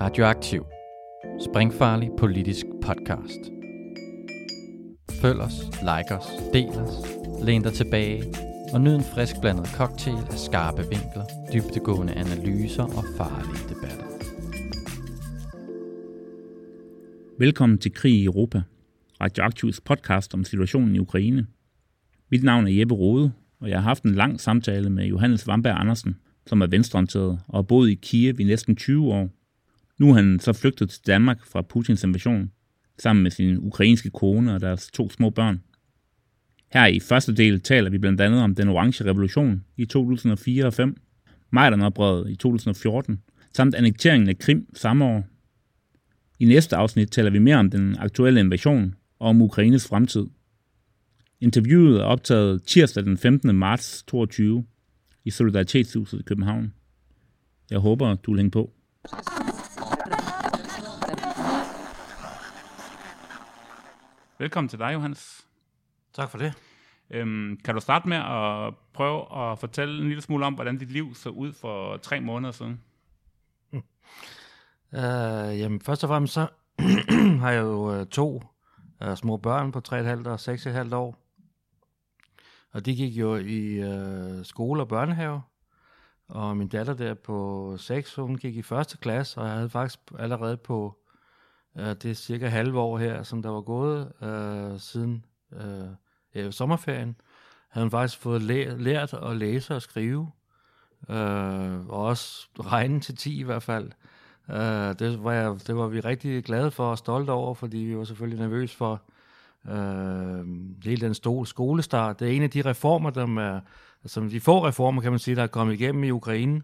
Radioaktiv. Springfarlig politisk podcast. Følg os, like os, del os, læn dig tilbage og nyd en frisk blandet cocktail af skarpe vinkler, dybtegående analyser og farlige debatter. Velkommen til Krig i Europa, Radioaktivs podcast om situationen i Ukraine. Mit navn er Jeppe Rode, og jeg har haft en lang samtale med Johannes Vamberg Andersen, som er venstreorienteret og har boet i Kiev i næsten 20 år. Nu er han så flygtet til Danmark fra Putins invasion, sammen med sin ukrainske kone og deres to små børn. Her i første del taler vi blandt andet om den orange revolution i 2004 og 5, Majdan-oprøret i 2014, samt annekteringen af Krim samme år. I næste afsnit taler vi mere om den aktuelle invasion og om Ukraines fremtid. Interviewet er optaget tirsdag den 15. marts 2022 i Solidaritetshuset i København. Jeg håber, du vil hænge på. Velkommen til dig, Johannes. Tak for det. Øhm, kan du starte med at prøve at fortælle en lille smule om, hvordan dit liv så ud for tre måneder siden? Uh, jamen, først og fremmest så har jeg jo uh, to uh, små børn på 3,5 og 6,5 år. Og de gik jo i uh, skole og børnehave. Og min datter der på 6, hun gik i første klasse, og jeg havde faktisk allerede på Øh, det er cirka halve år her, som der var gået øh, siden øh, ja, sommerferien, havde hun faktisk fået læ- lært at læse og skrive, øh, og også regne til 10 i hvert fald. Øh, det, var jeg, det var vi rigtig glade for og stolte over, fordi vi var selvfølgelig nervøse for øh, hele den store skolestart. Det er en af de reformer, der er, som de få reformer, kan man sige, der er kommet igennem i Ukraine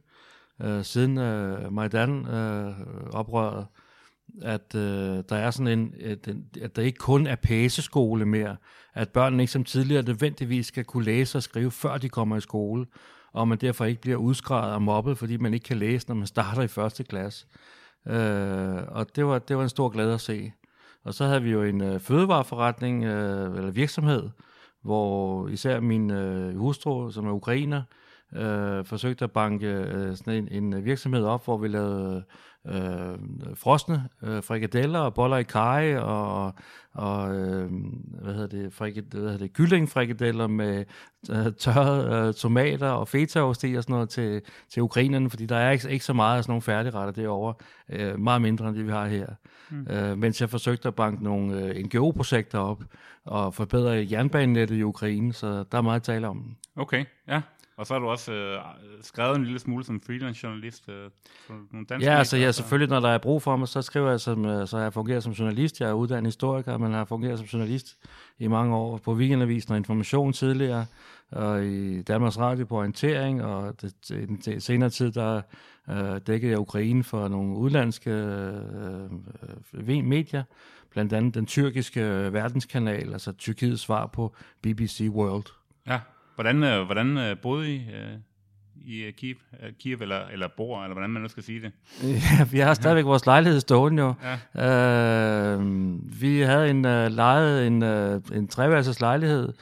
øh, siden øh, Majdan-oprøret. Øh, at øh, der er sådan en, øh, at, at der ikke kun er pæseskole mere, at børnene ikke som tidligere nødvendigvis skal kunne læse og skrive, før de kommer i skole, og man derfor ikke bliver udskrevet og mobbet, fordi man ikke kan læse, når man starter i første klasse. Øh, og det var, det var en stor glæde at se. Og så havde vi jo en øh, fødevareforretning, øh, eller virksomhed, hvor især min øh, hustru, som er ukrainer, øh, forsøgte at banke øh, sådan en, en virksomhed op, hvor vi lavede øh, frosne øh, frikadeller og boller i kaj og, og øh, hvad hedder det, frikad, hvad hedder det kyllingfrikadeller med øh, tørrede øh, tomater og fetaost i og sådan noget til, til ukrainerne, fordi der er ikke, ikke så meget af sådan nogle færdigretter derovre, øh, meget mindre end det vi har her. Mm. Øh, mens jeg forsøgte at banke nogle øh, NGO-projekter op og forbedre jernbanenettet i Ukraine, så der er meget at tale om. Okay, ja. Og så har du også øh, skrevet en lille smule som freelance journalist. Øh, nogle ja, altså ja, selvfølgelig, når der er brug for mig, så skriver jeg som, øh, så jeg fungeret som journalist. Jeg er uddannet historiker, men har fungeret som journalist i mange år på Weekendavisen og Information tidligere, og i Danmarks Radio på orientering, og det, det, det senere tid, der øh, dækkede jeg Ukraine for nogle udlandske øh, medier, blandt andet den tyrkiske verdenskanal, altså Tyrkiets svar på BBC World. Ja, Hvordan, øh, hvordan øh, boede I øh, i Kiev, Kiev eller, eller bor, eller hvordan man nu skal sige det? Ja, vi har stadigvæk vores lejlighed stående jo. Ja. Øh, vi havde en uh, lejet en, uh, en treværelses lejlighed,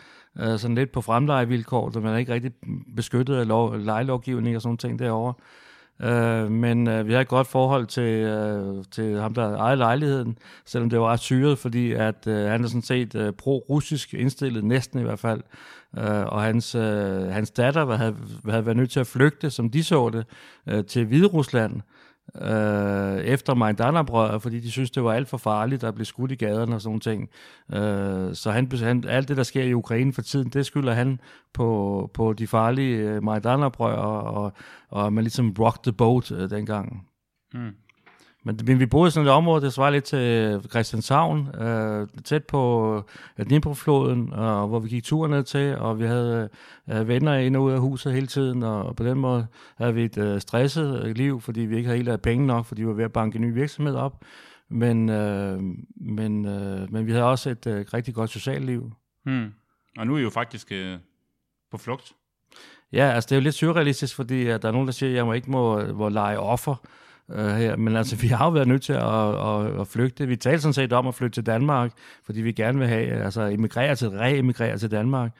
uh, sådan lidt på fremlejevilkår, så man er ikke rigtig beskyttet af lov, lejelovgivning og sådan ting derovre. Øh, men øh, vi har et godt forhold til, øh, til ham, der ejer lejligheden, selvom det var ret syret, fordi at, øh, han er sådan set øh, pro-russisk indstillet, næsten i hvert fald. Øh, og hans, øh, hans datter havde, havde været nødt til at flygte, som de så det, øh, til Hvide Rusland øh, efter Majdan-oprøret, fordi de synes det var alt for farligt der blev skudt i gaderne og sådan ting. Øh, så han, han, alt det, der sker i Ukraine for tiden, det skylder han på, på de farlige øh, Majdan-oprør, og, og, og man ligesom rocked the boat øh, dengang. Mm. Men, men vi boede i sådan et område, der svarer lidt til Christianshavn, øh, tæt på øh, Dnipro-floden, og hvor vi gik turen ned til, og vi havde øh, venner ind og ud af huset hele tiden, og på den måde havde vi et øh, stresset liv, fordi vi ikke havde helt penge nok, fordi vi var ved at banke en ny virksomhed op. Men, øh, men, øh, men vi havde også et øh, rigtig godt socialt liv. Hmm. Og nu er I jo faktisk øh, på flugt. Ja, altså det er jo lidt surrealistisk, fordi at der er nogen, der siger, at jeg må ikke må, må lege offer øh, her. Men altså, vi har jo været nødt til at, at, at flygte. Vi talte sådan set om at flytte til Danmark, fordi vi gerne vil have, altså emigrere til, re-emigrere til Danmark.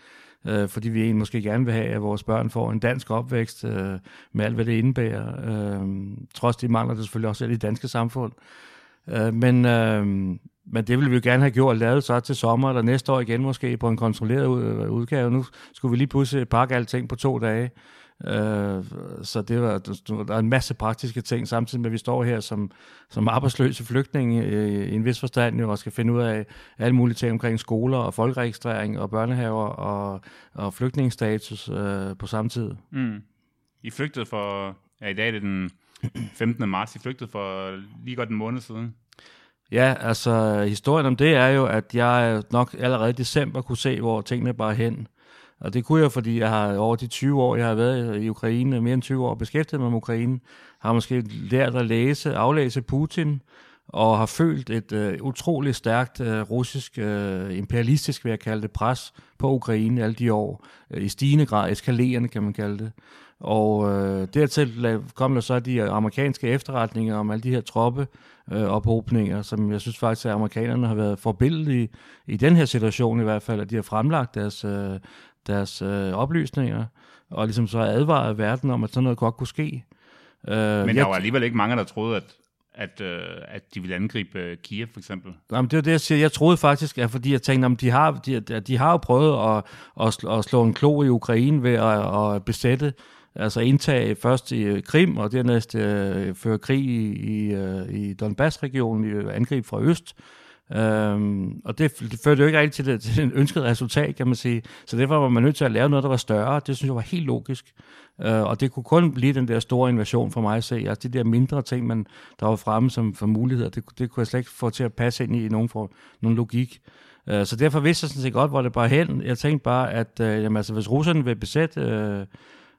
øh, fordi vi egentlig måske gerne vil have, at vores børn får en dansk opvækst øh, med alt, hvad det indebærer. Øh, trods de mangler det selvfølgelig også selv i det danske samfund. Øh, men, øh, men det ville vi jo gerne have gjort, lavet så til sommer eller næste år igen måske på en kontrolleret udgave. Nu skulle vi lige pludselig pakke alting på to dage. Øh, så det var, der er en masse praktiske ting, samtidig med at vi står her som, som arbejdsløse flygtninge i, i en vis forstand jo, og skal finde ud af alle mulige ting omkring skoler og folkeregistrering og børnehaver og, og flygtningsstatus øh, på samme tid. Mm. I flygtede for, ja i dag er det den 15. marts, I flygtede for lige godt en måned siden. Ja, altså historien om det er jo, at jeg nok allerede i december kunne se, hvor tingene bare hen. Og det kunne jeg, fordi jeg har over de 20 år, jeg har været i Ukraine, mere end 20 år beskæftiget mig med Ukraine, har måske lært at læse, aflæse Putin, og har følt et øh, utroligt stærkt øh, russisk, øh, imperialistisk, vil jeg kalde det, pres på Ukraine alle de år. Øh, I stigende grad, eskalerende kan man kalde det. Og øh, dertil kom der så de amerikanske efterretninger om alle de her troppe øh, som jeg synes faktisk, at amerikanerne har været forbilledelige i den her situation i hvert fald, at de har fremlagt deres, øh, deres øh, oplysninger, og ligesom så advaret verden om, at sådan noget godt kunne ske. Øh, Men der var alligevel ikke mange, der troede, at at, øh, at de ville angribe øh, Kiev, for eksempel? Jamen, det er det, jeg siger. Jeg troede faktisk, at fordi jeg tænkte, at de har, de, de har jo prøvet at, at, at slå en klo i Ukraine ved at, at besætte, altså indtage først i Krim, og dernæst øh, føre krig i, i, øh, i Donbass-regionen, i angreb fra øst. Øhm, og det, det førte jo ikke rigtig til, det, til det ønskede resultat, kan man sige. Så derfor var man nødt til at lave noget, der var større. Det synes jeg var helt logisk. Øh, og det kunne kun blive den der store invasion for mig at se. Altså de der mindre ting, man, der var fremme som for muligheder, det, det kunne jeg slet ikke få til at passe ind i, i nogen, for, nogen logik. Øh, så derfor vidste jeg sådan set godt, hvor det bare hen. Jeg tænkte bare, at øh, jamen, altså, hvis russerne vil besætte øh,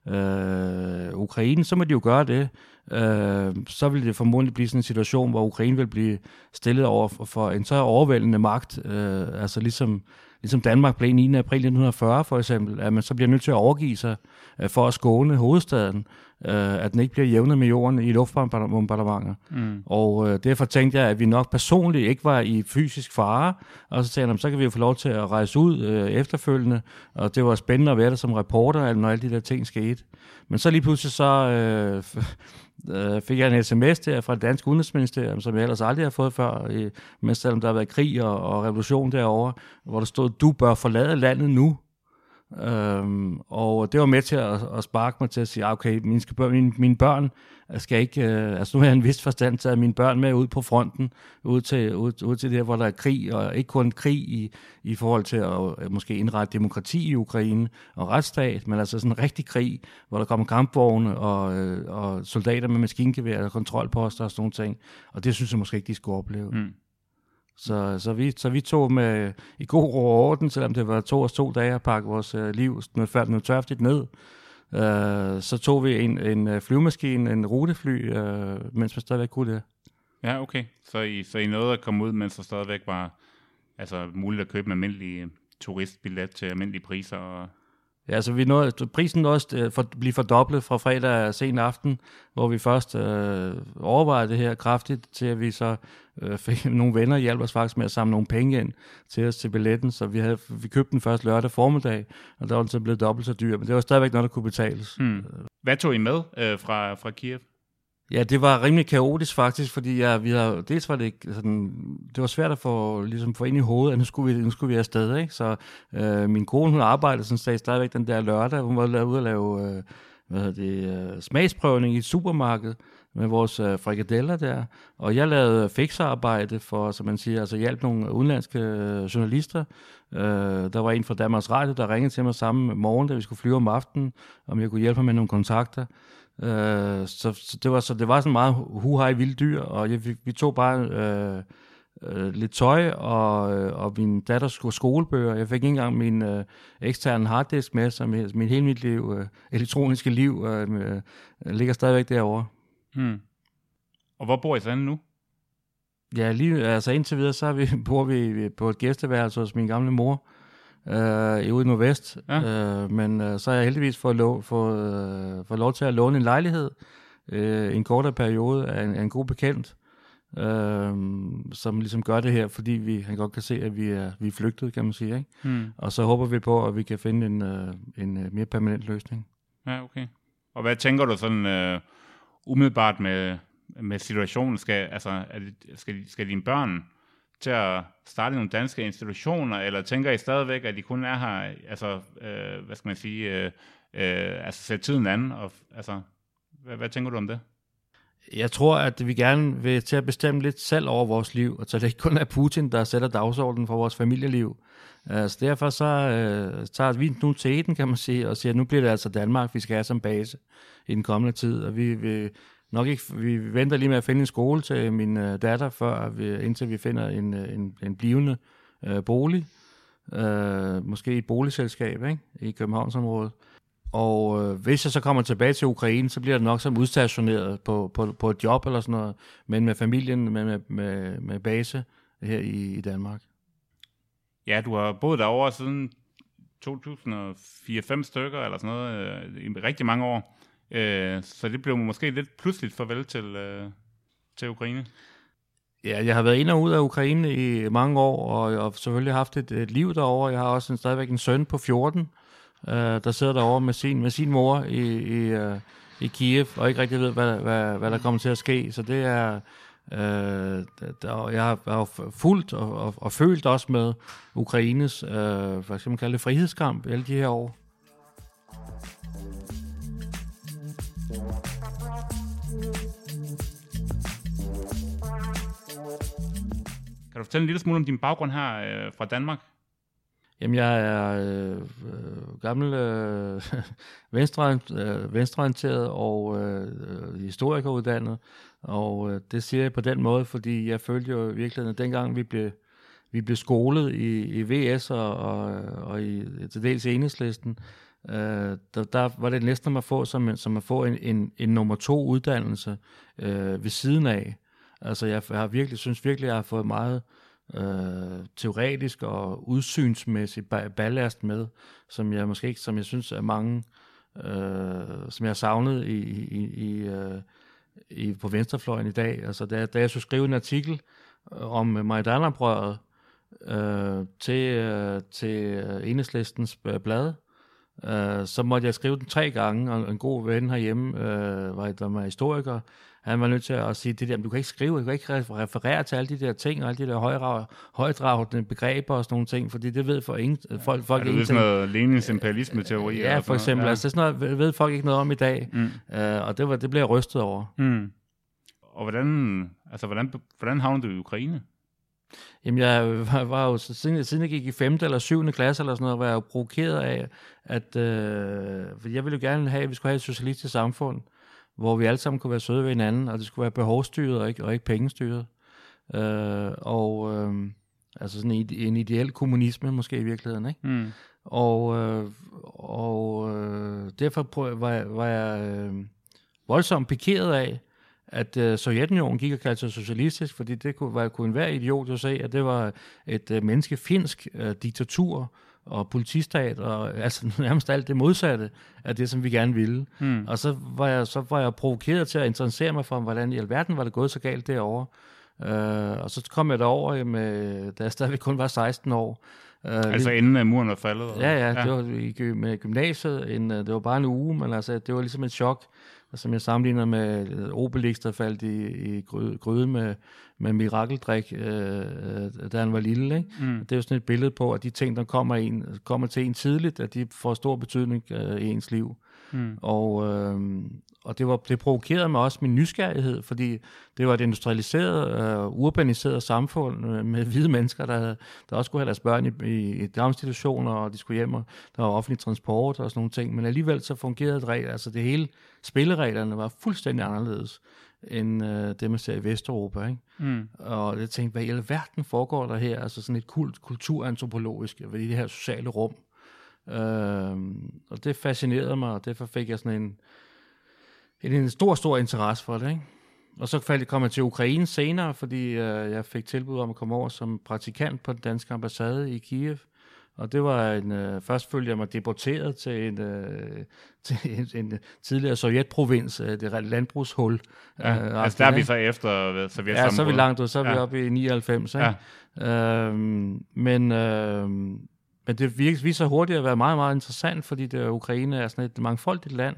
øh, Ukraine, så må de jo gøre det. Øh, så vil det formodentlig blive sådan en situation, hvor Ukraine vil blive stillet over for, en så overvældende magt, øh, altså ligesom, ligesom Danmark blev 9. april 1940 for eksempel, at man så bliver nødt til at overgive sig øh, for at skåne hovedstaden, øh, at den ikke bliver jævnet med jorden i luftbombardementer. Mm. Og øh, derfor tænkte jeg, at vi nok personligt ikke var i fysisk fare, og så tænkte jeg, så kan vi jo få lov til at rejse ud efterfølgende, og det var spændende at være der som reporter, når alle de der ting skete. Men så lige pludselig så øh, øh, fik jeg en sms der fra det danske udenrigsministerium, som jeg ellers aldrig har fået før, i, mens selvom der har været krig og, og revolution derovre, hvor der stod, du bør forlade landet nu. Øhm, og det var med til at, at sparke mig til at sige, ah, okay, mine, skal, mine, mine børn skal ikke, øh, altså nu har jeg en vis forstand at mine børn med ud på fronten, ud til, ud, ud til det her, hvor der er krig, og ikke kun krig i, i forhold til at øh, måske indrette demokrati i Ukraine og retsstat, men altså sådan en rigtig krig, hvor der kommer kampvogne og, øh, og soldater med maskingevær og kontrolposter og sådan nogle ting. Og det synes jeg måske ikke, de skulle opleve. Mm. Så, så, vi, så vi tog med i god ro og orden, selvom det var to og to dage at pakke vores uh, liv færdigt, noget tørftigt ned. Øh, så tog vi en, en øh, flyvemaskine, en rutefly, øh, mens man stadigvæk kunne det. Ja, okay. Så I, så I nåede at komme ud, mens der stadigvæk var altså, muligt at købe en almindelig øh, turistbillet til almindelige priser og Ja, så altså, vi nåede, prisen nåede også for, blive fordoblet fra fredag sen aften, hvor vi først øh, overvejede det her kraftigt, til at vi så øh, fik nogle venner hjælp os faktisk med at samle nogle penge ind til os til billetten, så vi, havde, vi købte den først lørdag formiddag, og der var den så blevet dobbelt så dyr, men det var stadigvæk noget, der kunne betales. Hmm. Hvad tog I med øh, fra, fra Kiev? Ja, det var rimelig kaotisk faktisk, fordi ja, vi havde, dels var det, sådan, det var svært at få, ligesom, få ind i hovedet, at nu skulle vi, nu skulle vi afsted. Ikke? Så øh, min kone, hun arbejdede sådan stadig, stadigvæk den der lørdag. Hun var ude at lave øh, hvad hedder det, øh, smagsprøvning i et supermarked med vores øh, frikadeller der. Og jeg lavede fixarbejde for, som man siger, altså hjælp nogle udenlandske øh, journalister. Øh, der var en fra Danmarks Radio, der ringede til mig samme morgen, da vi skulle flyve om aftenen, om jeg kunne hjælpe ham med nogle kontakter. Øh, så, så, det var, så det var sådan meget huhej vildt dyr, og jeg, vi, vi tog bare øh, øh, lidt tøj og, øh, og min datters skolebøger. Jeg fik ikke engang min øh, eksterne harddisk med, så min, min hele mit liv, øh, elektroniske liv øh, øh, ligger stadigvæk derovre. Hmm. Og hvor bor I så nu? Ja, lige, altså indtil videre, så vi, bor vi på et gæsteværelse hos min gamle mor, øh, ude i Nordvest. Ja. Øh, men øh, så har jeg heldigvis fået lov, fået, øh, fået lov til at låne en lejlighed øh, en kortere periode af en, af en god bekendt. øh, som ligesom gør det her, fordi vi, han godt kan se, at vi er, vi er flygtet, kan man sige. Ikke? Mm. Og så håber vi på, at vi kan finde en, øh, en øh, mere permanent løsning. Ja, okay. Og hvad tænker du sådan øh, umiddelbart med, med situationen? Skal, altså, er det, skal, skal dine børn til at starte nogle danske institutioner, eller tænker I stadigvæk, at de kun er her, altså, øh, hvad skal man sige, øh, øh, altså sætte tiden anden, og, altså, hvad, hvad tænker du om det? Jeg tror, at vi gerne vil til at bestemme lidt selv over vores liv, og så det ikke kun er Putin, der sætter dagsordenen for vores familieliv. Øh, så derfor så øh, tager vi nu til den, kan man sige, og siger, at nu bliver det altså Danmark, vi skal have som base i den kommende tid, og vi vil nok ikke, vi venter lige med at finde en skole til min øh, datter, før vi, indtil vi finder en, øh, en, en blivende øh, bolig, Øh, måske et boligselskab ikke? i Københavnsområdet. Og øh, hvis jeg så kommer tilbage til Ukraine, så bliver det nok som udstationeret på, på, på et job eller sådan noget, men med familien, med, med, med, med base her i, i Danmark. Ja, du har boet derovre siden 2004-5 stykker eller sådan noget, øh, i rigtig mange år. Øh, så det blev måske lidt pludseligt farvel til, øh, til Ukraine. Ja, jeg har været ind og ud af Ukraine i mange år, og jeg har selvfølgelig haft et, et liv derovre. Jeg har også en, stadigvæk en søn på 14, øh, der sidder derovre med sin, med sin mor i, i, øh, i Kiev, og ikke rigtig ved, hvad, hvad, hvad der kommer til at ske. Så det er... Øh, der, jeg har, jeg har fulgt og, og, og følt også med Ukraines, øh, for eksempel kalde det, frihedskamp alle de her år. Du fortælle en lille smule om din baggrund her øh, fra Danmark? Jamen, jeg er øh, gammel øh, venstreorienteret, øh, venstreorienteret og øh, historikeruddannet, og øh, det siger jeg på den måde, fordi jeg følte jo virkelig, at dengang vi blev, vi blev skolet i, i VS og, og, og i til dels enhedslisten, øh, der, der var det næsten at få som, som at få en, en, en nummer to uddannelse øh, ved siden af. Altså jeg, har virkelig, synes virkelig, jeg har fået meget øh, teoretisk og udsynsmæssig ballast med, som jeg måske ikke, som jeg synes er mange, øh, som jeg har savnet i, i, i, øh, i, på venstrefløjen i dag. Altså da, da jeg skulle skrive en artikel øh, om øh, Majdanerbrøret øh, til, øh, til øh, enhedslistens blad, øh, så måtte jeg skrive den tre gange, og en god ven herhjemme, øh, var, der var historiker, han var nødt til at sige det der, du kan ikke skrive, du kan ikke referere til alle de der ting, og alle de der højdragende begreber og sådan nogle ting, fordi det ved for ingen, folk, folk er det ingenting. sådan noget Lenins imperialisme-teori? Ja, for eksempel. Ja. Altså, det sådan noget, ved folk ikke noget om i dag, mm. uh, og det, var, det blev jeg rystet over. Mm. Og hvordan, altså, hvordan, hvordan havnede du i Ukraine? Jamen, jeg var, var jo, siden, siden jeg gik i 5. eller 7. klasse eller sådan noget, var jeg jo provokeret af, at øh, for jeg ville jo gerne have, at vi skulle have et socialistisk samfund, hvor vi alle sammen kunne være søde ved hinanden, og det skulle være behovsstyret og ikke, og ikke pengestyret. Øh, og øh, altså sådan en, en ideel kommunisme måske i virkeligheden, ikke? Mm. Og, øh, og øh, derfor var jeg, var jeg øh, voldsomt pikeret af, at øh, Sovjetunionen gik og kaldte sig socialistisk, fordi det kunne, var, kunne enhver idiot jo se, at det var et øh, menneskefinsk øh, diktatur, og politistat, og altså nærmest alt det modsatte af det, som vi gerne ville. Mm. Og så var, jeg, så var jeg provokeret til at interessere mig for, hvordan i alverden var det gået så galt derovre. Uh, og så kom jeg derover, med, da jeg stadigvæk kun var 16 år. Uh, altså lige, inden muren var faldet? Ja, ja, ja, det var i, med gymnasiet. En, det var bare en uge, men altså, det var ligesom et chok som jeg sammenligner med øh, Obelix, der faldt i, i gryde med, med mirakeldrik, øh, øh, da han var lille. Ikke? Mm. Det er jo sådan et billede på, at de ting, der kommer, en, kommer til en tidligt, at de får stor betydning øh, i ens liv. Mm. Og, øh, og det, var, det provokerede mig også min nysgerrighed, fordi det var et industrialiseret, øh, urbaniseret samfund øh, med hvide mennesker, der, der også skulle have deres børn i, i, i daginstitutioner, og de skulle hjem, og der var offentlig transport og sådan nogle ting. Men alligevel så fungerede det, altså det hele, spillereglerne var fuldstændig anderledes end øh, det, man ser i Vesteuropa. Ikke? Mm. Og jeg tænkte, hvad i alverden foregår der her? Altså sådan et kult, kulturantropologisk, ved det her sociale rum. Øh, og det fascinerede mig, og derfor fik jeg sådan en, en, en stor, stor interesse for det. Ikke? Og så faldt jeg kom jeg til Ukraine senere, fordi øh, jeg fik tilbud om at komme over som praktikant på den danske ambassade i Kiev. Og det var en, øh, først følte jeg mig deporteret til en, øh, til en, en tidligere sovjetprovins, øh, det landbrugshul. Ja, øh, altså der er vi så efter Sovjet Ja, så er vi langt ud, så er ja. vi oppe i 99. Ikke? Ja. Øhm, men, øh, men det viser hurtigt at være meget, meget interessant, fordi det, Ukraine er sådan et mangfoldigt land,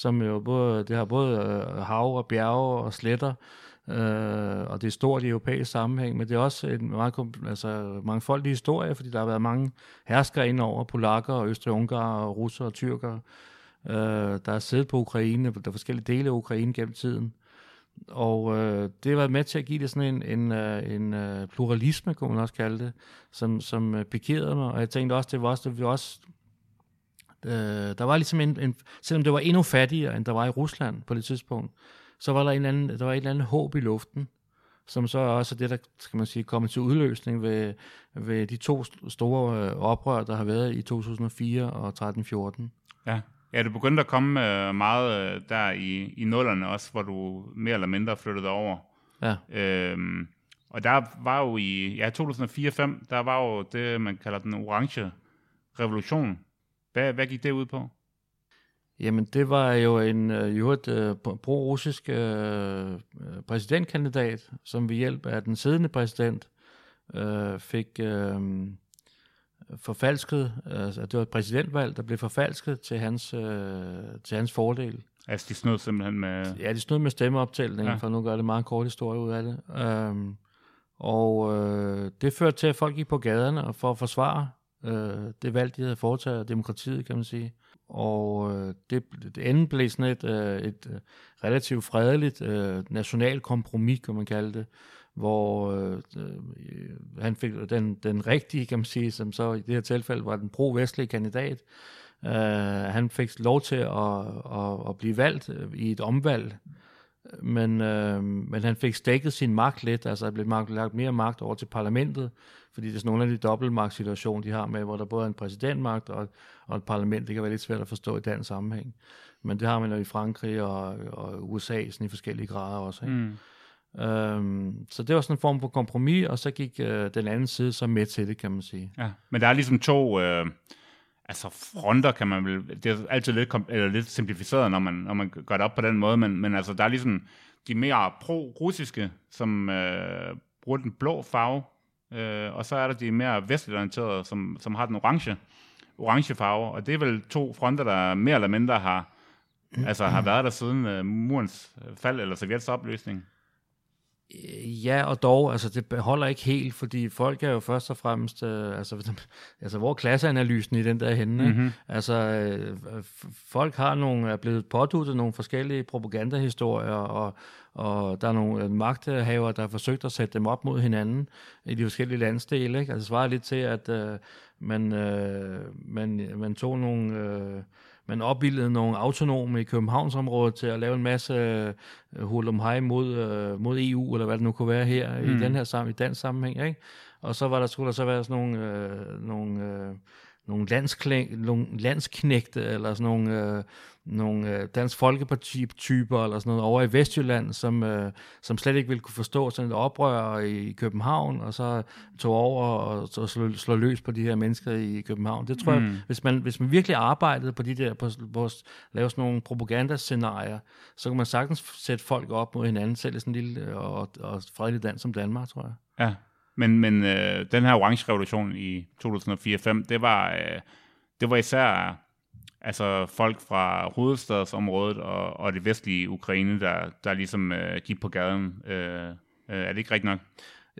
som jo både, det har både øh, hav og bjerge og sletter, øh, og det er stort i europæisk sammenhæng, men det er også en meget altså, mangfoldig historie, fordi der har været mange herskere indover, polakker og østrig-ungarer og russer og tyrker, øh, der har siddet på Ukraine, der er forskellige dele af Ukraine gennem tiden. Og øh, det har været med til at give det sådan en, en, øh, en, en pluralisme, kunne man også kalde det, som, som øh, pikerede mig. Og jeg tænkte også, det var også, det var også øh, der var ligesom en, en, selvom det var endnu fattigere, end der var i Rusland på det tidspunkt, så var der, en anden, der var et eller andet håb i luften, som så også er det, der skal man sige, kommer til udløsning ved, ved de to store øh, oprør, der har været i 2004 og 13-14. Ja. Ja, det begyndte at komme øh, meget øh, der i, i nullerne også, hvor du mere eller mindre flyttede over. Ja. Øhm, og der var jo i ja, 2004-5, der var jo det, man kalder den orange revolution. Hvad, hvad gik det ud på? Jamen, det var jo en jo et uh, pro-russisk uh, præsidentkandidat, som ved hjælp af den siddende præsident uh, fik uh, forfalsket, altså det var et præsidentvalg, der blev forfalsket til hans, uh, til hans fordel. Altså, de snød simpelthen med... Ja, de snød med stemmeoptællingen, ja. for nu gør det meget kort historie ud af det. Um, og uh, det førte til, at folk gik på gaderne for at forsvare øh, det valg, de havde foretaget, demokratiet, kan man sige. Og øh, det, det enden blev sådan et, øh, et øh, relativt fredeligt øh, national kompromis, kan man kalde det, hvor øh, øh, han fik den, den rigtige, kan man sige, som så i det her tilfælde var den pro-vestlige kandidat, øh, han fik lov til at, at, at blive valgt øh, i et omvalg, men, øh, men han fik stækket sin magt lidt, altså der blev lagt mere magt over til parlamentet, fordi det er sådan nogle af de dobbeltmagtssituationer, de har med, hvor der både er en præsidentmagt og, og et parlament. Det kan være lidt svært at forstå i den sammenhæng. Men det har man jo i Frankrig og, og USA sådan i forskellige grader også. Ikke? Mm. Øhm, så det var sådan en form for kompromis, og så gik øh, den anden side så med til det, kan man sige. Ja, men der er ligesom to... Øh altså fronter kan man vel, det er altid lidt, eller lidt simplificeret, når man, når man gør det op på den måde, men, men altså der er ligesom de mere pro-russiske, som øh, bruger den blå farve, øh, og så er der de mere vestligt som, som har den orange, orange farve, og det er vel to fronter, der mere eller mindre har, altså har været der siden øh, murens fald eller Sovjets opløsning. Ja, og dog, altså det holder ikke helt, fordi folk er jo først og fremmest, øh, altså, altså hvor er klasseanalysen i den der henne? Mm-hmm. Altså øh, folk har nogle, er blevet påduttet nogle forskellige propagandahistorier, og, og der er nogle øh, magthaver, der har forsøgt at sætte dem op mod hinanden i de forskellige landsdele. Ikke? Altså svarer lidt til, at øh, man, øh, man, man tog nogle... Øh, man opbildede nogle autonome i Københavnsområdet til at lave en masse hul hej mod, uh, mod EU, eller hvad det nu kunne være her mm. i den her sammen, i dansk sammenhæng. Ikke? Og så var der, skulle der så være sådan nogle, uh, nogle, uh, nogle, nogle landsknægte, eller sådan nogle, uh, nogle øh, Dansk Folkeparti-typer eller sådan noget over i Vestjylland, som, øh, som slet ikke ville kunne forstå sådan et oprør i København, og så tog over og så slå, slå løs på de her mennesker i København. Det tror mm. jeg, hvis man, hvis man virkelig arbejdede på de der, på, på at lave sådan nogle propagandascenarier, så kan man sagtens sætte folk op mod hinanden, selv i sådan en lille og, og fredelig land som Danmark, tror jeg. Ja, men, men øh, den her orange revolution i 2004-5, det var, øh, det var især altså folk fra hovedstadsområdet og, og det vestlige Ukraine, der, der ligesom øh, gik på gaden. Øh, øh, er det ikke rigtigt nok?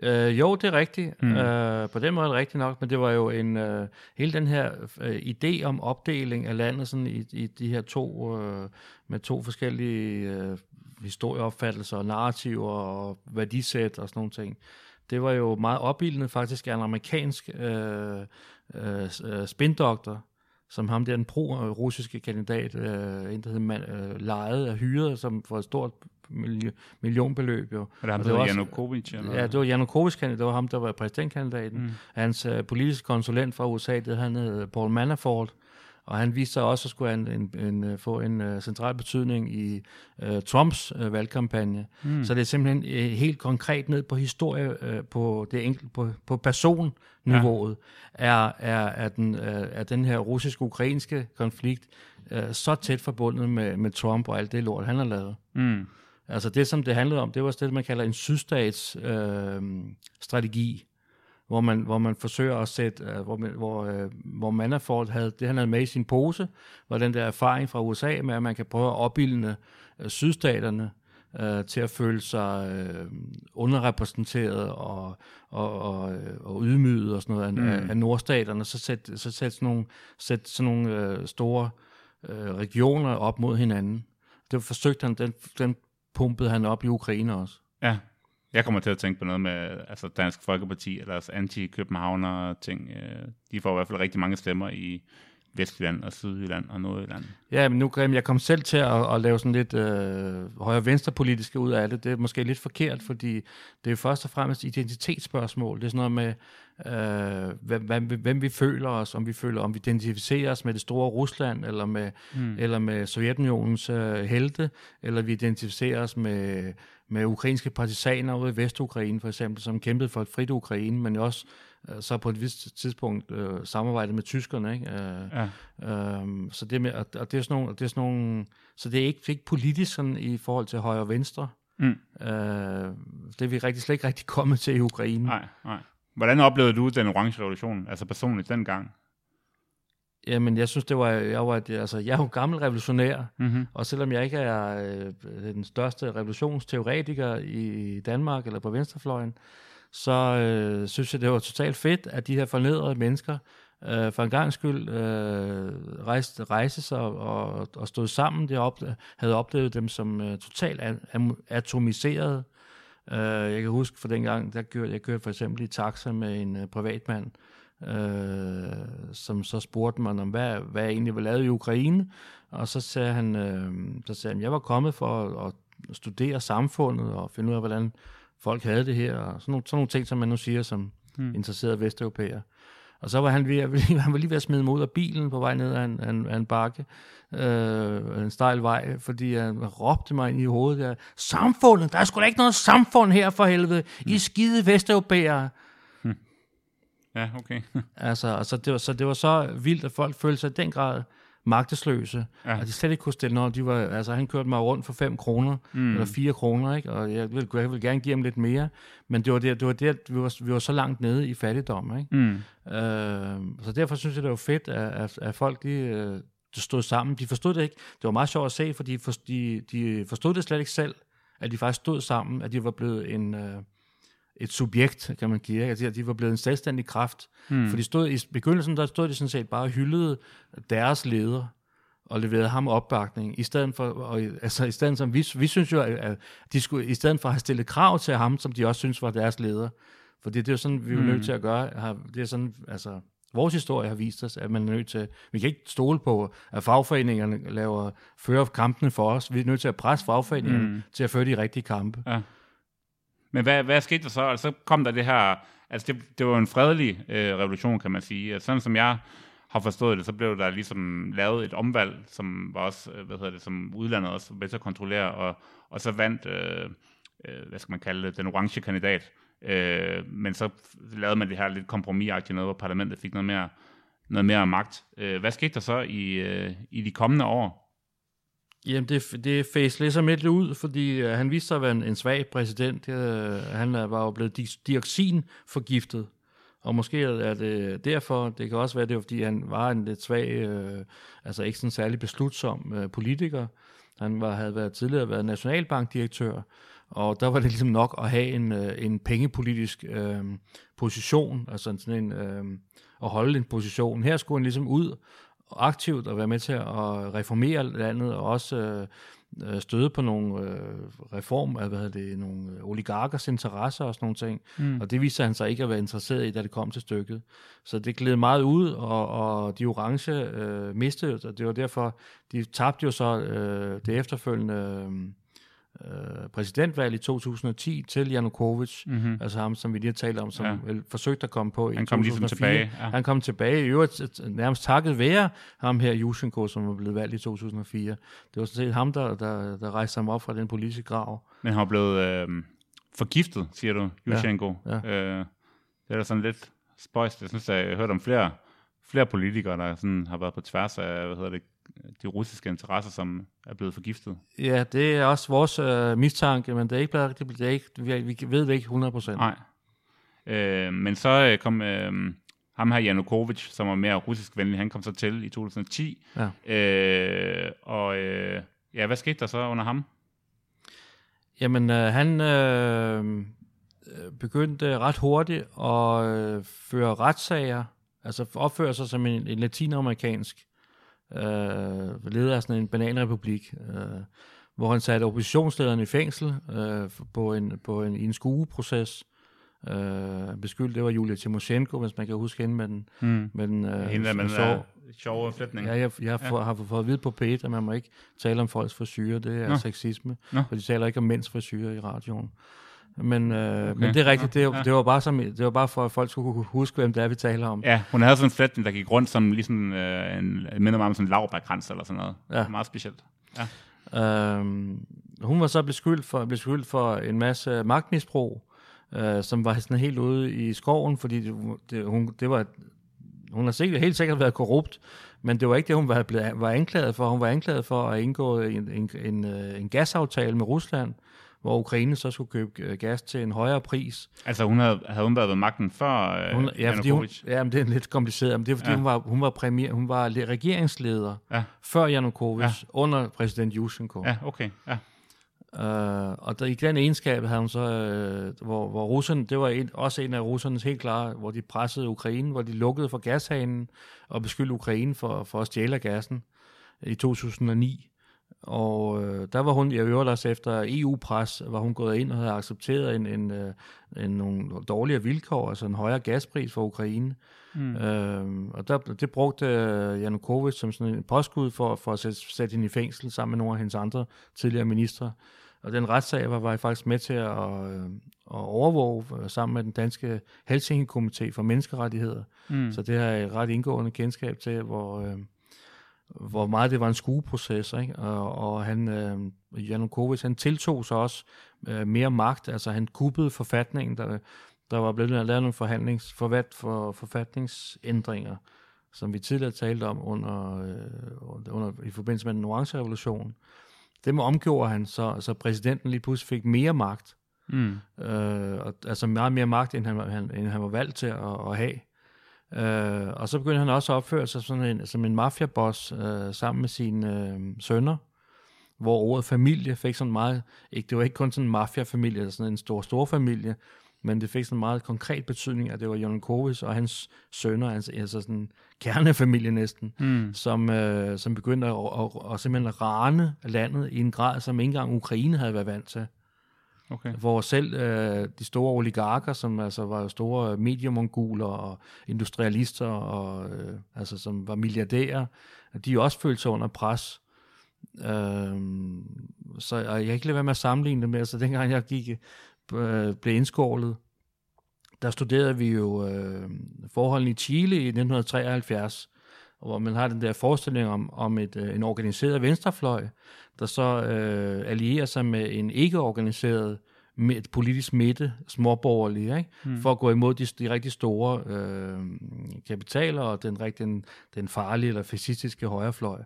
Øh, jo, det er rigtigt. Mm. Øh, på den måde er det rigtigt nok, men det var jo en øh, hele den her øh, idé om opdeling af landet sådan i, i de her to øh, med to forskellige øh, historieopfattelser og narrativer og værdisæt og sådan nogle ting. Det var jo meget opbildende faktisk af en amerikansk øh, øh, øh spindoktor, som ham der, den pro-russiske kandidat, øh, en der hedder øh, lejet og hyret, som for et stort millionbeløb. Jo. Er det ham, der var Janukovic? Eller? Ja, det var Janukovic, det var ham, der var præsidentkandidaten. Mm. Hans øh, politiske konsulent fra USA, det han hed Paul Manafort, Og han viste sig også at skulle en, en, en, øh, få en uh, central betydning i uh, Trumps uh, valgkampagne. Mm. Så det er simpelthen uh, helt konkret ned på historie, uh, på det enkelte, på, på personniveauet, ja. er, er, er, den, uh, er den her russisk-ukrainske konflikt uh, så tæt forbundet med, med Trump og alt det lort, han har lavet. Mm. Altså det, som det handlede om, det var det, man kalder en sydstats uh, strategi hvor man, hvor man forsøger at sætte, uh, hvor, hvor, uh, hvor Manafort havde, det han havde med i sin pose, var den der erfaring fra USA med, at man kan prøve at opbilde uh, sydstaterne uh, til at føle sig uh, underrepræsenteret og, og, og, og ydmyget og sådan noget mm. af, af nordstaterne, så sætte så sæt sådan nogle, sæt sådan nogle uh, store uh, regioner op mod hinanden. Det forsøgte han, den, den pumpede han op i Ukraine også. Ja. Jeg kommer til at tænke på noget med altså Dansk Folkeparti eller deres anti-københavner ting. Øh, de får i hvert fald rigtig mange stemmer i Vestjylland og Sydjylland og Nordjylland. Ja, men nu Grim, jeg kom selv til at, at lave sådan lidt øh, højre-venstre politiske ud af det. Det er måske lidt forkert, fordi det er først og fremmest identitetsspørgsmål. Det er sådan noget med, øh, hvem, hvem, hvem vi føler os, om vi føler, om vi identificerer os med det store Rusland, eller med, mm. eller med Sovjetunionens øh, helte, eller vi identificerer os med, med ukrainske partisaner ude i Vestukraine for eksempel, som kæmpede for et frit Ukraine, men også øh, så på et vist tidspunkt øh, samarbejdet med tyskerne. Ikke? Øh, ja. øh, så det med, og, og det er sådan nogle, det er sådan nogle, så det er ikke, ikke politisk sådan i forhold til højre og venstre. Mm. Øh, det er vi rigtig, slet ikke rigtig kommet til i Ukraine. Nej, nej. Hvordan oplevede du den orange revolution, altså personligt dengang? Jamen, jeg synes, det var, jeg var, altså, jeg er jo gammel revolutionær, mm-hmm. og selvom jeg ikke er øh, den største revolutionsteoretiker i Danmark eller på venstrefløjen, så øh, synes jeg, det var totalt fedt, at de her fornedrede mennesker øh, for en gang skyld øh, rejste, rejse sig og, og stod sammen. Op, havde oplevet dem som øh, totalt atomiseret. Øh, jeg kan huske for den gang, der kørte, jeg kørte for eksempel i taxa med en øh, privatmand, øh, som så spurgte mig om, hvad, hvad jeg egentlig var lavet i Ukraine. Og så sagde han, øh, så sagde han jeg var kommet for at, at studere samfundet og finde ud af, hvordan folk havde det her. Og sådan nogle, sådan nogle ting, som man nu siger som hmm. interesserede vesteuropæer. Og så var han, ved, han var lige ved at smide mig ud af bilen på vej ned ad en, en, en bakke, øh, en stejl vej, fordi han råbte mig ind i hovedet der, samfundet, der er sgu da ikke noget samfund her for helvede, I skide vesteuropæere. Ja, okay. altså, altså det var, så det var så vildt, at folk følte sig i den grad magtesløse, ja. at de slet ikke kunne stille noget. De var, altså, han kørte mig rundt for 5 kroner, mm. eller 4 kroner, ikke? og jeg ville, jeg ville gerne give ham lidt mere, men det var det, det, var det vi, var, vi var så langt nede i fattigdom. Ikke? Mm. Øh, så derfor synes jeg, det var fedt, at, at, at folk de, øh, de stod sammen. De forstod det ikke. Det var meget sjovt at se, for de, for, de, de forstod det slet ikke selv, at de faktisk stod sammen, at de var blevet en... Øh, et subjekt, kan man sige. Altså, de var blevet en selvstændig kraft. Mm. For de stod, i begyndelsen der stod de sådan set bare og hyldede deres leder og leverede ham opbakning, i stedet for, og, altså i stedet som vi, vi synes jo, at de skulle, i stedet for at have stillet krav til ham, som de også synes var deres leder, for det, det er jo sådan, vi er mm. nødt til at gøre, det er sådan, altså, vores historie har vist os, at man er nødt til, vi kan ikke stole på, at fagforeningerne laver, fører kampene for os, vi er nødt til at presse fagforeningerne mm. til at føre de rigtige kampe. Ja. Men hvad, hvad skete der så? Altså, så kom der det her... Altså, det, det var en fredelig øh, revolution, kan man sige. Altså, sådan som jeg har forstået det, så blev der ligesom lavet et omvalg, som var også, øh, hvad hedder det, som udlandet også var til at kontrollere, og, og så vandt, øh, øh, hvad skal man kalde det, den orange kandidat. Øh, men så lavede man det her lidt kompromisagtigt noget, hvor parlamentet fik noget mere, noget mere magt. Øh, hvad skete der så i, øh, i de kommende år? Jamen, det, det face ligesom lidt ud, fordi øh, han viste sig at være en, en svag præsident. Øh, han var jo blevet di- dioxinforgiftet, og måske er det derfor, det kan også være, det var, fordi han var en lidt svag, øh, altså ikke sådan særlig beslutsom øh, politiker. Han var, havde været tidligere været nationalbankdirektør, og der var det ligesom nok at have en, øh, en pengepolitisk øh, position, altså sådan en, øh, at holde en position. Her skulle han ligesom ud aktivt og være med til at reformere landet, og også øh, støde på nogle øh, reform, hvad hedder det, nogle oligarkers interesser og sådan nogle ting. Mm. Og det viser han sig ikke at være interesseret i, da det kom til stykket. Så det gled meget ud, og, og de orange øh, mistede, og det var derfor, de tabte jo så øh, det efterfølgende øh, præsidentvalg i 2010 til Janukovic, mm-hmm. altså ham, som vi lige har talt om, som Ja. ja. vel forsøgte at komme på i Han kom ligesom 2004. tilbage, ja. Han kom tilbage, i øvrigt øh, nærmest takket være ham her, Yushchenko, som var blevet valgt i 2004. Det var sådan set ham, der, der, der rejste ham op fra den politiske grav. Men han var blevet øh, forgiftet, siger du, Yushchenko. Ja, Øh, det er da sådan lidt spøjst. Jeg synes, jeg har hørt om flere, flere politikere, der sådan har været på tværs af hvad hedder det, de russiske interesser, som er blevet forgiftet. Ja, det er også vores øh, mistanke, men det er ikke blevet, det, er ikke, vi, vi ved det ikke 100 procent. Nej. Øh, men så øh, kom øh, ham her Janukovic, som var mere russisk venlig, han kom så til i 2010. Ja. Øh, og øh, ja, hvad skete der så under ham? Jamen, øh, han øh, begyndte ret hurtigt at øh, føre retssager, altså opføre sig som en, en latinamerikansk øh, leder af sådan en bananrepublik, øh, hvor han satte oppositionslederen i fængsel øh, på en, på en, i en skueproces. Øh, beskyldt, det var Julia Timoshenko, hvis man kan huske hende med den, Hmm. med den øh, Hende den så- sjove flætning. Ja, jeg, jeg har, har fået at vide på P1, at man må ikke tale om folks frisyrer. Det er Nå. sexisme. Nå. For de taler ikke om mænds frisyrer i radioen. Men, øh, Okay. men det er rigtigt. Det, ja. det, var bare som, det var bare for, at folk skulle huske, hvem det er, vi taler om. Ja, hun havde sådan en flætning, der gik rundt som ligesom øh, en, minder mig om sådan en lavbærkrans eller sådan noget. Ja. Meget specielt. Øhm, hun var så beskyldt for, beskyldt for en masse magtmisbrug, øh, som var sådan helt ude i skoven, fordi det, det, hun, det var, hun har sikkert, helt sikkert været korrupt, men det var ikke det, hun var, blevet, var anklaget for. Hun var anklaget for at indgå en, en, en, øh, en gasaftale med Rusland, hvor Ukraine så skulle købe øh, gas til en højere pris. Altså hun havde, havde hun været ved magten før øh, Hun, ja, fordi hun, ja, men det er lidt kompliceret, men det er fordi, Ja. hun, var, hun, var premier, hun var le- regeringsleder Ja. før Janukovic, Ja. under præsident Yushchenko. Ja, okay. Ja. Uh, og der, i den egenskab havde hun så, uh, hvor, hvor russerne, det var en, også en af russernes helt klare, hvor de pressede Ukraine, hvor de lukkede for gashanen og beskyldte Ukraine for, for at stjæle gassen i 2009. Og uh, der var hun, jeg øvrigt også efter EU-pres, var hun gået ind og havde accepteret en, en, uh, en, nogle dårligere vilkår, altså en højere gaspris for Ukraine. Mm. Uh, og der, det brugte uh, Janukovic som sådan en påskud for, for at sætte, sætte hende i fængsel sammen med nogle af hendes andre tidligere ministre. Og den retssag var, var jeg faktisk med til at, øh, at overvåge øh, sammen med den danske Helsinki-komité for menneskerettigheder. Mm. Så det har jeg et ret indgående kendskab til, hvor, øh, hvor meget det var en skueproces. Ikke? Og, og han, øh, Janukovic, han tiltog sig også øh, mere magt. Altså han kuppede forfatningen, der, der var blevet lavet nogle forhandlings, forvat, for, forfatningsændringer, som vi tidligere talte om under, øh, under, i forbindelse med den orange revolution. Dem omgjorde han, så, så præsidenten lige pludselig fik mere magt. Mm. Øh, og, altså meget mere magt, end han, han, end han var valgt til at, at have. Øh, og så begyndte han også at opføre sig sådan en, som en mafiaboss øh, sammen med sine øh, sønner, hvor ordet familie fik sådan meget, ikke, det var ikke kun sådan en mafiafamilie, eller sådan en stor, stor familie, men det fik sådan en meget konkret betydning, at det var Janukovic og hans sønner, altså, altså sådan en kernefamilie næsten, Mm. som, øh, som begyndte at, at, at, at simpelthen rane landet i en grad, som ikke engang Ukraine havde været vant til. Okay. Hvor selv øh, de store oligarker, som altså var store øh, mediemonguler og industrialister, og, øh, altså, som var milliardærer, de også følte sig under pres. Øhm, så og jeg kan ikke lade være med at sammenligne det med, altså dengang jeg gik, øh, blev indskålet, der studerede vi jo øh, forholdene i Chile i 1973, hvor man har den der forestilling om, om et, øh, en organiseret venstrefløj, der så øh, allierer sig med en ikke-organiseret med politisk midte, småborgerlige, ikke? Mm. for at gå imod de, de rigtig store øh, kapitaler og den, rigtig, den, den farlige eller fascistiske højrefløj.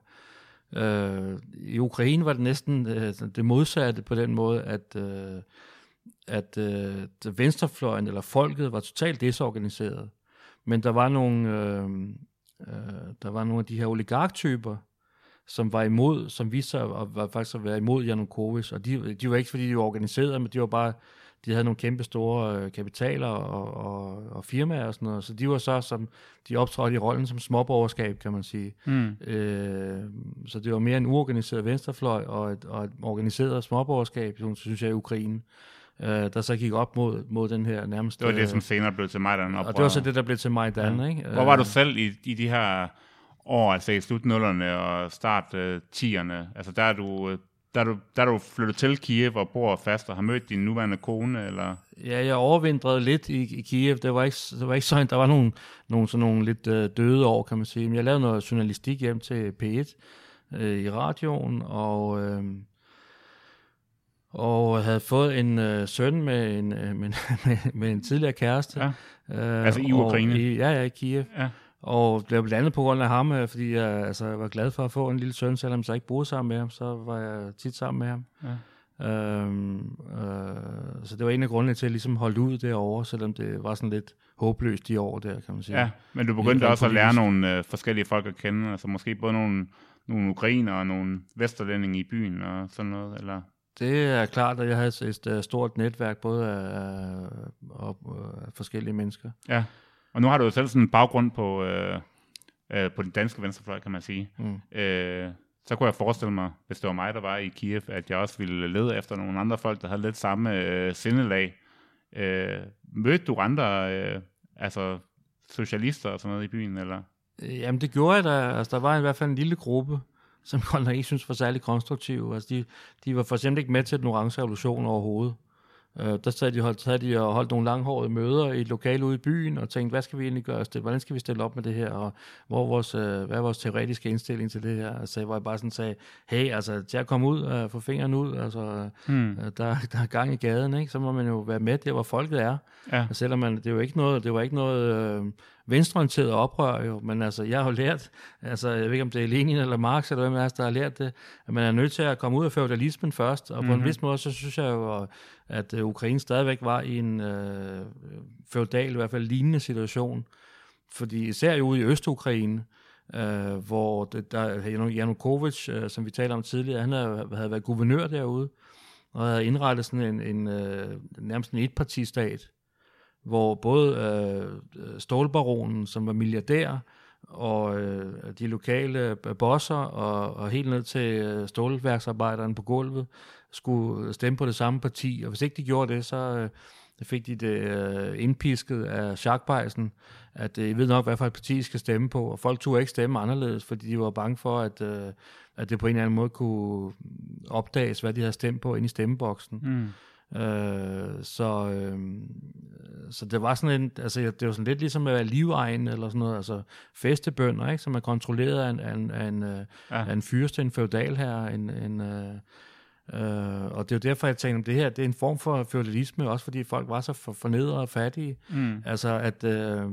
Øh, I Ukraine var det næsten øh, det modsatte på den måde, at, øh, at øh, venstrefløjen eller folket var totalt desorganiseret. Men der var nogle, øh, øh, der var nogle af de her oligarktyper, som var imod, som viste sig at var faktisk at være imod Janukovic, og de, de var ikke fordi de var organiseret, men de var bare, de havde nogle kæmpe store øh, kapitaler og, og, og firmaer og sådan noget, så de var så som, de optrådte i rollen som småborgerskab, kan man sige. Mm. Øh, så det var mere en uorganiseret venstrefløj og et, og et organiseret småborgerskab, som synes jeg i Ukraine, øh, der så gik op mod, mod den her nærmest... Det var det, øh, som senere blev til Majdan. og det var så det, der blev til Majdan, ja. ikke? Hvor var du Øh, selv i, i de her år, altså i slut 0'erne og start øh, 10'erne? Altså der er du øh, da du, da du flyttede til Kiev og bor fast og har mødt din nuværende kone, eller? Ja, jeg overvintrede lidt i, i Kiev. Det var ikke, det var ikke sådan, der var nogle, nogle, sådan nogle lidt øh, døde år, kan man sige. Men jeg lavede noget journalistik hjem til P1 øh, i radioen, og, øh, og havde fået en øh, søn med en, øh, med, med, med en tidligere kæreste. Ja. Øh, altså i Ukraine? I, ja, ja, i Kiev. Ja. Og blev blandt andet på grund af ham, øh, fordi jeg, altså, var glad for at få en lille søn, selvom jeg ikke boede sammen med ham, så var jeg tit sammen med ham. Ja. Øhm, øh, så det var en af grundene til at ligesom holde ud derovre, selvom det var sådan lidt håbløst de år der, kan man sige. Ja, men du begyndte også at lære nogle øh, forskellige folk at kende, altså måske både nogle, nogle ukrainer og nogle vesterlændinge i byen og sådan noget, eller? Det er klart, at jeg havde et, et stort netværk, både af, af, af, af forskellige mennesker. Ja. Og nu har du jo selv sådan en baggrund på, øh, øh, på den danske venstrefløj, kan man sige. Mm. Øh, så kunne jeg forestille mig, hvis det var mig, der var i Kiev, at jeg også ville lede efter nogle andre folk, der havde lidt samme øh, sindelag. Øh, mødte du andre øh, altså socialister og sådan noget i byen, eller? Jamen det gjorde jeg da. Altså, der var i hvert fald en lille gruppe, som nok ikke synes var særlig konstruktiv. Altså, de, de var for eksempel ikke med til den orange revolution overhovedet. Øh, der sad de, holdt, sad de og holdt nogle langhårede møder i et lokale ude i byen, og tænkte, hvad skal vi egentlig gøre? Hvordan skal vi stille op med det her? Og hvor vores, øh, hvad er vores teoretiske indstilling til det her? Altså, hvor jeg bare sådan sagde, hey, altså, til at komme ud og øh, få fingeren ud, altså, hmm. øh, der, der er gang i gaden, ikke? så må man jo være med der, hvor folket er. Ja. Og selvom man, det, er jo ikke noget, det var ikke noget øh, venstreorienteret oprør, jo, men altså, jeg har jo lært, altså, jeg ved ikke, om det er Lenin eller Marx, eller hvem af os, der har lært det, at man er nødt til at komme ud af feudalismen først, og på mm-hmm. en mhm. vis måde, så synes jeg jo, at uh, Ukraine stadigvæk var i en uh, feudal, i hvert fald lignende situation, fordi især jo ude i Øst-Ukraine, uh, hvor det, der Janukovic, uh, som vi talte om tidligere, han havde, havde været guvernør derude, og havde indrettet sådan en, en uh, nærmest en etpartistat, hvor både øh, stålbaronen, som var milliardær, og øh, de lokale øh, bosser og, og helt ned til øh, stålværksarbejderen på gulvet skulle stemme på det samme parti. Og hvis ikke de gjorde det, så øh, fik de det øh, indpisket af Schackbeisen, at øh, I ved nok, hvad for et parti I skal stemme på. Og folk turde ikke stemme anderledes, fordi de var bange for, at, øh, at det på en eller anden måde kunne opdages, hvad de havde stemt på inde i stemmeboksen. Mm. Øh, så, øh, så det var sådan en, altså det var sådan lidt ligesom at være livegen eller sådan noget, altså festebønder, ikke, som er kontrolleret af en, af en, af en, øh, ja. af en fyrste, en feudal her, en, en øh, Øh, og det er jo derfor, jeg tænker, at det her det er en form for feudalisme, også fordi folk var så for, fornedret og fattige. Mm. Altså, at, øh,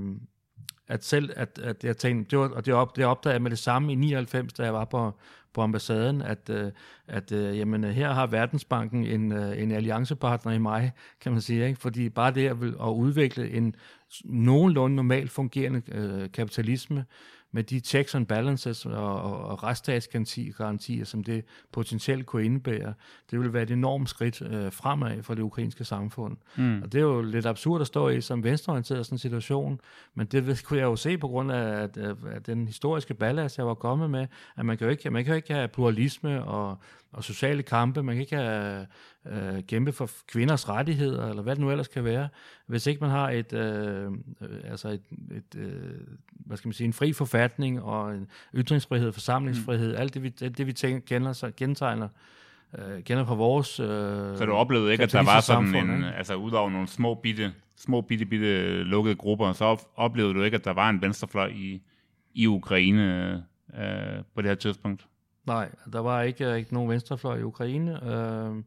at selv, at, at jeg tænkte, det var, og det, op, det opdagede jeg med det samme i 99, da jeg var på, på ambassaden, at, øh, at øh, jamen, her har Verdensbanken en, øh, en alliancepartner i mig, kan man sige. Ikke? Fordi bare det at, at udvikle en nogenlunde normalt fungerende øh, kapitalisme, med de checks and balances og, og, og retsstatsgarantier, som det potentielt kunne indebære, det ville være et enormt skridt øh, fremad for det ukrainske samfund. Mm. Og det er jo lidt absurd at stå i som venstreorienteret sådan en situation, men det kunne jeg jo se på grund af, at, at den historiske ballast, jeg var kommet med, at man kan jo ikke, man kan jo ikke have pluralisme og, og sociale kampe, man kan ikke have øh, kæmpe for kvinders rettigheder, eller hvad det nu ellers kan være, hvis ikke man har et, øh, øh, altså et, et øh, hvad skal man sige, en fri forfatning og en ytringsfrihed, forsamlingsfrihed, mm. alt det vi, det, vi tænker, kender, så, gentegner, øh, kender fra vores øh, Så du oplevede ikke, at der var sådan samfund, en, ikke? altså udover nogle små bitte, små bitte, bitte lukkede grupper, så oplevede du ikke, at der var en venstrefløj i, i Ukraine øh, på det her tidspunkt? Nej, der var ikke, ikke nogen venstrefløj i Ukraine. Øh,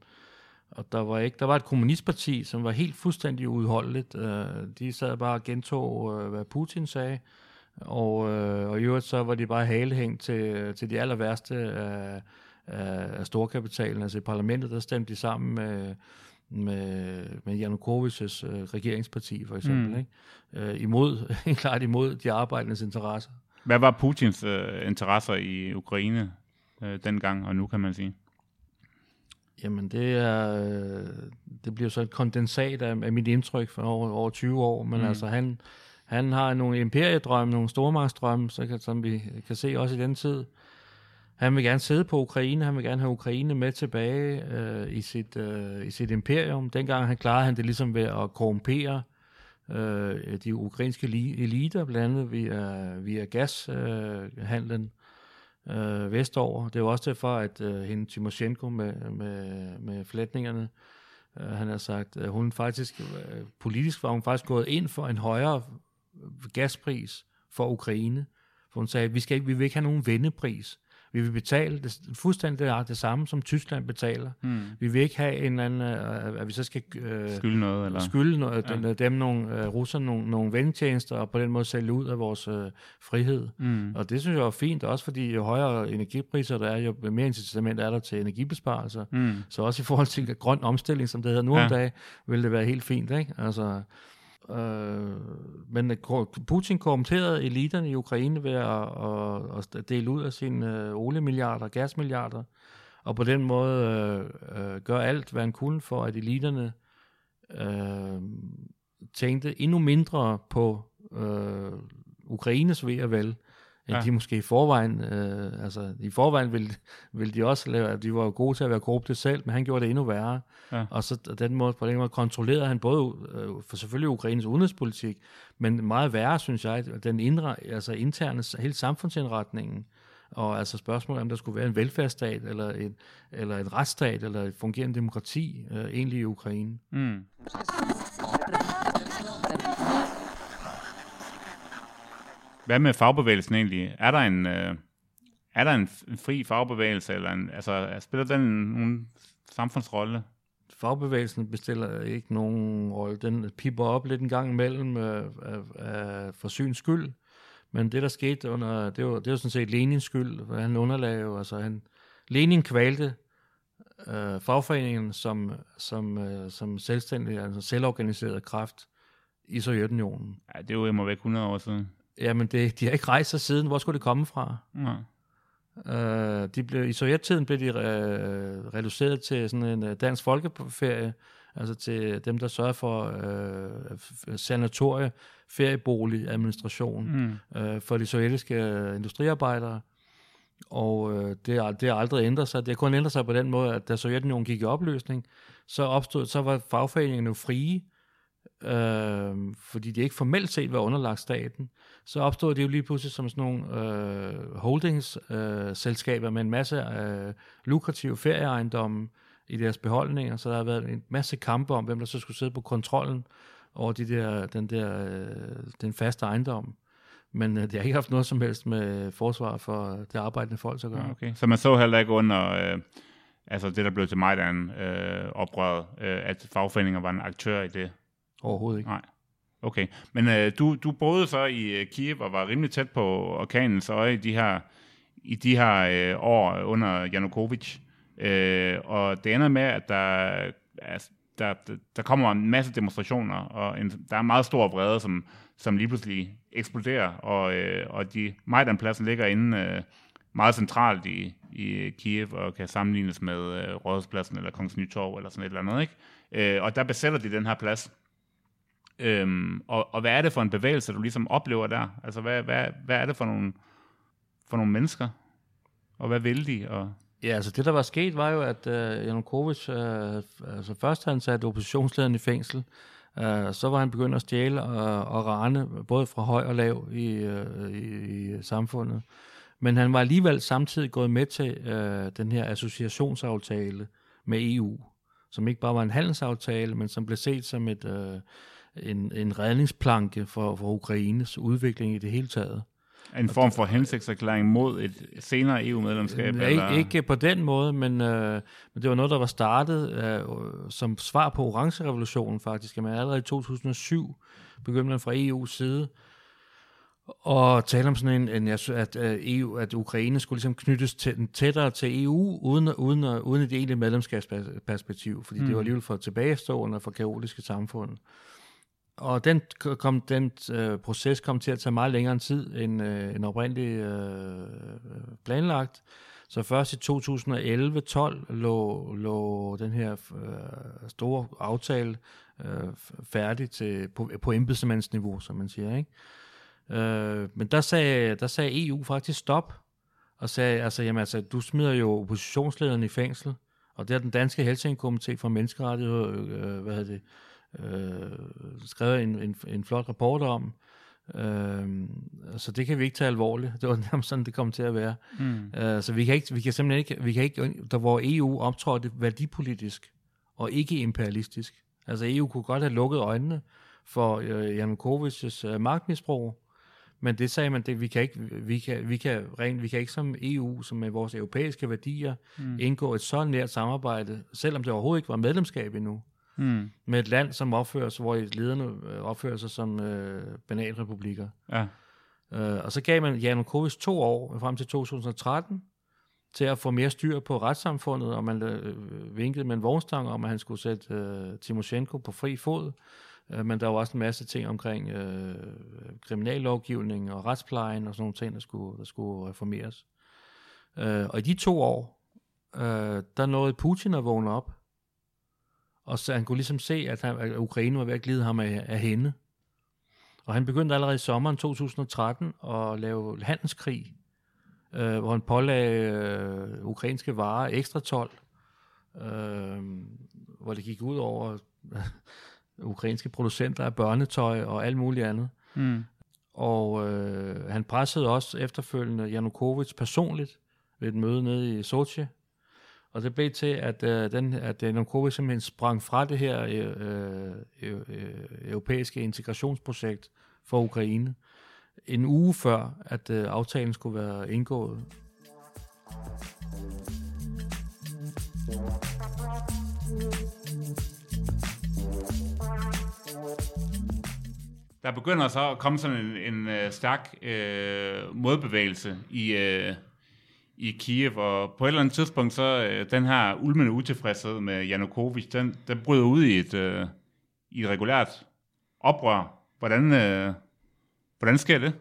og der var ikke, der var et kommunistparti, som var helt fuldstændig udholdeligt. Øh, de sad bare og gentog, øh, hvad Putin sagde. Og, øh, og i øvrigt så var de bare halehængt til, til de aller værste af, af storkapitalen. Altså i parlamentet, der stemte de sammen med, med, med Janukovics øh, regeringsparti, for eksempel. Mm. Ikke? Øh, imod, klart imod de arbejdendes interesser. Hvad var Putins øh, interesser i Ukraine øh, dengang og nu, kan man sige? Jamen, det er øh, det bliver så et kondensat af, af mit indtryk for over, over 20 år, men mm. altså han, han har nogle imperiedrømme, nogle stormagtsdrømme, så kan, som vi kan se også i den tid. Han vil gerne sidde på Ukraine, han vil gerne have Ukraine med tilbage øh, i, sit, øh, i sit imperium. Dengang han klarede han det ligesom ved at korrumpere øh, de ukrainske eliter, blandt andet via, via gashandlen. øh, øh, vestover. Det er jo også derfor, at øh, hende Timoshenko med, med, med flætningerne, øh, han har sagt, at hun faktisk, øh, politisk var hun faktisk gået ind for en højere gaspris for Ukraine. For hun sagde, at vi, skal ikke, vi vil ikke have nogen vendepris. Vi vil betale det, fuldstændig det, det samme, som Tyskland betaler. Hmm. Vi vil ikke have en eller anden, øh, at vi så skal øh, Skylde noget, eller? skylde noget, ja. dem nogle, øh, russerne nogle, nogle vendetjenester, og på den måde sælge ud af vores øh, frihed. Mm. Og det synes jeg er fint, også fordi jo højere energipriser der er, jo mere incitament er der til energibesparelser. Mm. Så også i forhold til grøn omstilling, som det hedder nu Ja. om dagen, vil det være helt fint, ikke? Altså, øh, men Putin korrumperede eliterne i Ukraine ved at, at, at dele ud af sine øh, oliemilliarder, gasmilliarder, og på den måde øh, øh, gør alt, hvad han kunne for, at eliterne øh, tænkte endnu mindre på øh, Ukraines ved og vel, Ja. de måske i forvejen, øh, altså i forvejen ville, ville de også lave, de var jo gode til at være korrupte selv, men han gjorde det endnu værre. Ja. Og så den måde, på den måde kontrollerede han både øh, for selvfølgelig Ukraines udenrigspolitik, men meget værre, synes jeg, den indre, altså interne, hele samfundsindretningen, og altså spørgsmålet om der skulle være en velfærdsstat, eller en, eller en retsstat, eller et fungerende demokrati, øh, egentlig i Ukraine. Mm. Hvad med fagbevægelsen egentlig? Er der en, øh, er der en fri fagbevægelse, eller en, altså, spiller den nogen samfundsrolle? Fagbevægelsen bestiller ikke nogen rolle. Den pipper op lidt en gang imellem øh, af, af for syns skyld. Men det, der skete under, det var, det var sådan set Lenins skyld, hvad han underlagde jo, altså han, Lenin kvalte øh, fagforeningen som, som, øh, som selvstændig, altså selvorganiseret kraft i Sovjetunionen. Ja, det er jo imod væk 100 år siden. Jamen, det, de har ikke rejst sig siden. Hvor skulle det komme fra? Ja. Øh, de blev, I sovjettiden blev de øh, reduceret til sådan en øh, dansk folkeferie, altså til dem, der sørger for øh, sanatorie, feriebolig, administration Mm. øh, for de sovjetiske øh, industriarbejdere. Og øh, det, har, det har aldrig ændret sig. Det har kun ændret sig på den måde, at da Sovjetunionen gik i opløsning, så opstod, så var fagforeningerne jo frie, øh, fordi de ikke formelt set var underlagt staten. Så opstod det jo lige pludselig som sådan nogle øh, holdingsselskaber øh, selskaber med en masse øh, lukrative ferieejendomme i deres beholdninger. Så der har været en masse kampe om, hvem der så skulle sidde på kontrollen over de der, den der øh, den faste ejendom. Men øh, det har ikke haft noget som helst med forsvar for det arbejdende folk at gøre. Ah, okay. Så man så heller ikke under, øh, altså det, der blev til Majdan øh, oprøret, øh, at fagforeninger var en aktør i det? Overhovedet ikke. Nej. Okay, men øh, du, du boede så i øh, Kiev og var rimelig tæt på orkanens øje i de her, i de her øh, år under Janukovic. Øh, og det ender med, at der, altså, der, der, der kommer en masse demonstrationer, og en, der er en meget stor vrede, som, som lige pludselig eksploderer, og, øh, og de, Majdanpladsen ligger inde øh, meget centralt i, i Kiev, og kan sammenlignes med øh, Rådhuspladsen eller Kongens Nytorv, eller sådan et eller andet, ikke? Øh, og der besætter de den her plads. Øhm, og, og hvad er det for en bevægelse, du ligesom oplever der? Altså, hvad, hvad, hvad er det for nogle, for nogle mennesker? Og hvad vil de? Og, Ja, altså det der var sket var jo, at øh, Janukovic, øh, altså først han satte oppositionslederen i fængsel, øh, så var han begyndt at stjæle og, og rane, både fra høj og lav i, øh, i, i samfundet. Men han var alligevel samtidig gået med til øh, den her associationsaftale med EU, som ikke bare var en handelsaftale, men som blev set som et, Øh, en, en redningsplanke for, for Ukraines udvikling i det hele taget. en form for hensigtserklæring mod et senere EU-medlemskab? Ikke, ikke på den måde, men, øh, men det var noget, der var startet øh, som svar på orange-revolutionen faktisk. Men allerede i 2007 begyndte man fra EU's side at tale om sådan en, en at, at, EU, at Ukraine skulle ligesom knyttes tættere til EU, uden, uden, uden et egentligt medlemskabsperspektiv, fordi mm. det var alligevel for tilbagestående og for kaotiske samfund. Og den, kom, den øh, proces kom til at tage meget længere tid end, øh, end oprindeligt øh, planlagt. Så først i 2011-12 lå, lå den her øh, store aftale øh, færdig til, på, på embedsmandsniveau, som man siger. Ikke? Øh, men der sagde, der sagde EU faktisk stop, og sagde, altså, jamen, altså, du smider jo oppositionslederen i fængsel, og det har den danske Helsinki-komité for menneskerettigheder, øh, øh, hvad hedder det, øh, skrevet en, en, en flot rapport om. Øh, så det kan vi ikke tage alvorligt. Det var nærmest sådan, det kom til at være. Mm. Øh, så vi kan, ikke, vi kan simpelthen ikke, vi kan ikke, der hvor EU optrådte værdipolitisk og ikke imperialistisk. Altså EU kunne godt have lukket øjnene for øh, Janukovic's øh, magtmisbrug, men det sagde man, det, vi kan ikke, vi kan, vi kan, rent, vi kan ikke som EU, som med vores europæiske værdier, mm. indgå et så nært samarbejde, selvom det overhovedet ikke var medlemskab endnu, Mm. med et land, som opfører sig, hvor lederne øh, opfører sig som øh, bananrepublikker. Ja. Øh, og så gav man Janukovic to år, frem til 2013, til at få mere styr på retssamfundet, og man øh, vinkede med en vognstang om, at han skulle sætte øh, Timoshenko på fri fod. Øh, men der var også en masse ting omkring øh, kriminallovgivning og retsplejen og sådan nogle ting, der skulle, der skulle reformeres. Øh, og i de to år, øh, der nåede Putin at vågne op, og så han kunne ligesom se, at, han, at Ukraine var ved at glide ham af, af hende. Og han begyndte allerede i sommeren 2013 at lave handelskrig, øh, hvor han pålagde øh, ukrainske varer ekstra tolv, øh, hvor det gik ud over øh, ukrainske producenter af børnetøj og alt muligt andet. Mm. Og øh, han pressede også efterfølgende Janukovic personligt ved et møde nede i Sochi. Og det blev til, at, øh, den, at øh, Janukovic simpelthen sprang fra det her øh, øh, øh, øh, europæiske integrationsprojekt for Ukraine en uge før, at øh, aftalen skulle være indgået. Der begynder så at komme sådan en, en øh, stærk øh, modbevægelse i, øh, i Kiev, og på et eller andet tidspunkt, så øh, den her ulmende utilfredshed med Janukovic, den, den bryder ud i et, øh, i et regulært oprør. Hvordan, øh, hvordan sker det?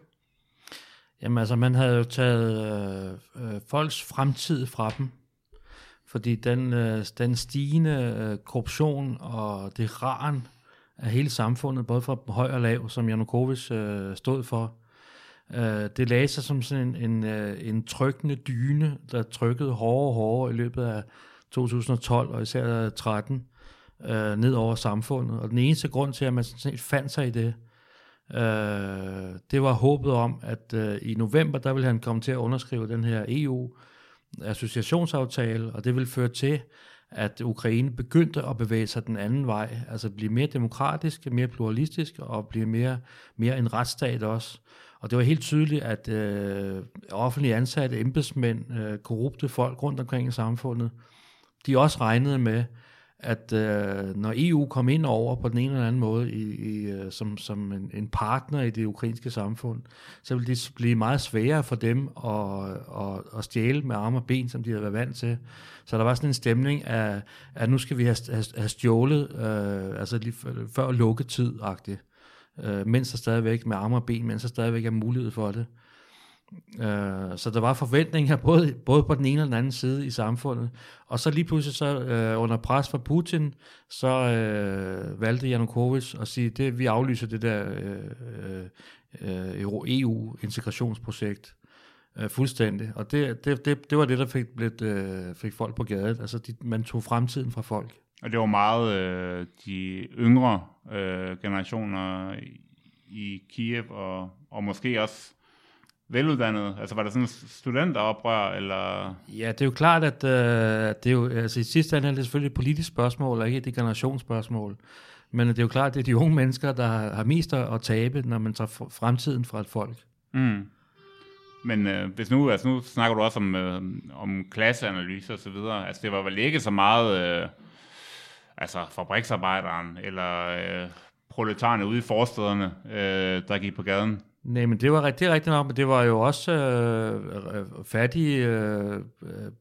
Jamen altså, man havde jo taget øh, øh, folks fremtid fra dem, fordi den, øh, den stigende øh, korruption og det ran af hele samfundet, både fra høj og lav, som Janukovic øh, stod for, øh, det lagde sig som sådan en, en, øh, en trykkende dyne, der trykkede hårdere og hårdere i løbet af 2012 og især 13 øh, ned over samfundet. Og den eneste grund til, at man sådan set fandt sig i det, Øh, det var håbet om, at øh, i november, der ville han komme til at underskrive den her EU-associationsaftale, og det ville føre til, at Ukraine begyndte at bevæge sig den anden vej, altså blive mere demokratisk, mere pluralistisk og blive mere, mere en retsstat også. Og det var helt tydeligt, at øh, offentlige ansatte, embedsmænd, øh, korrupte folk rundt omkring i samfundet, de også regnede med, at øh, når EU kom ind over på den ene eller anden måde i, i, øh, som, som en, en partner i det ukrainske samfund, så ville det blive meget sværere for dem at, at, at stjæle med arme og ben, som de havde været vant til. Så der var sådan en stemning af, at nu skal vi have, have, have stjålet, øh, altså lige før lukketid-agtigt, øh, mens der stadigvæk med arme og ben, mens der stadigvæk er mulighed for det. Øh, så der var forventninger både, både på den ene og den anden side i samfundet. Og så lige pludselig så øh, under pres fra Putin, så øh, valgte Janukovic at sige, det vi aflyser det der øh, øh, EU-integrationsprojekt e øh, fuldstændig. Og det, det, det, det var det, der fik, lidt, øh, fik folk på gaden. Altså de, man tog fremtiden fra folk. Og det var meget øh, de yngre øh, generationer i, Kiev, og, og måske også veluddannet? Altså var der sådan en studenteroprør, eller? Ja, det er jo klart, at øh, det er jo, altså i sidste ende er det selvfølgelig et politisk spørgsmål, og ikke et generationsspørgsmål. Men det er jo klart, at det er de unge mennesker, der har, har mest at tabe, når man tager fremtiden fra et folk. Mm. Men øh, hvis nu, altså nu snakker du også om, øh, om klasseanalyse og så videre. Altså det var vel ikke så meget, øh, altså fabriksarbejderen eller øh, proletarerne ude i forstederne, øh, der gik på gaden. Nej, men det var rigtig, rigtig rigtigt nok, men det var jo også øh, øh fattige øh,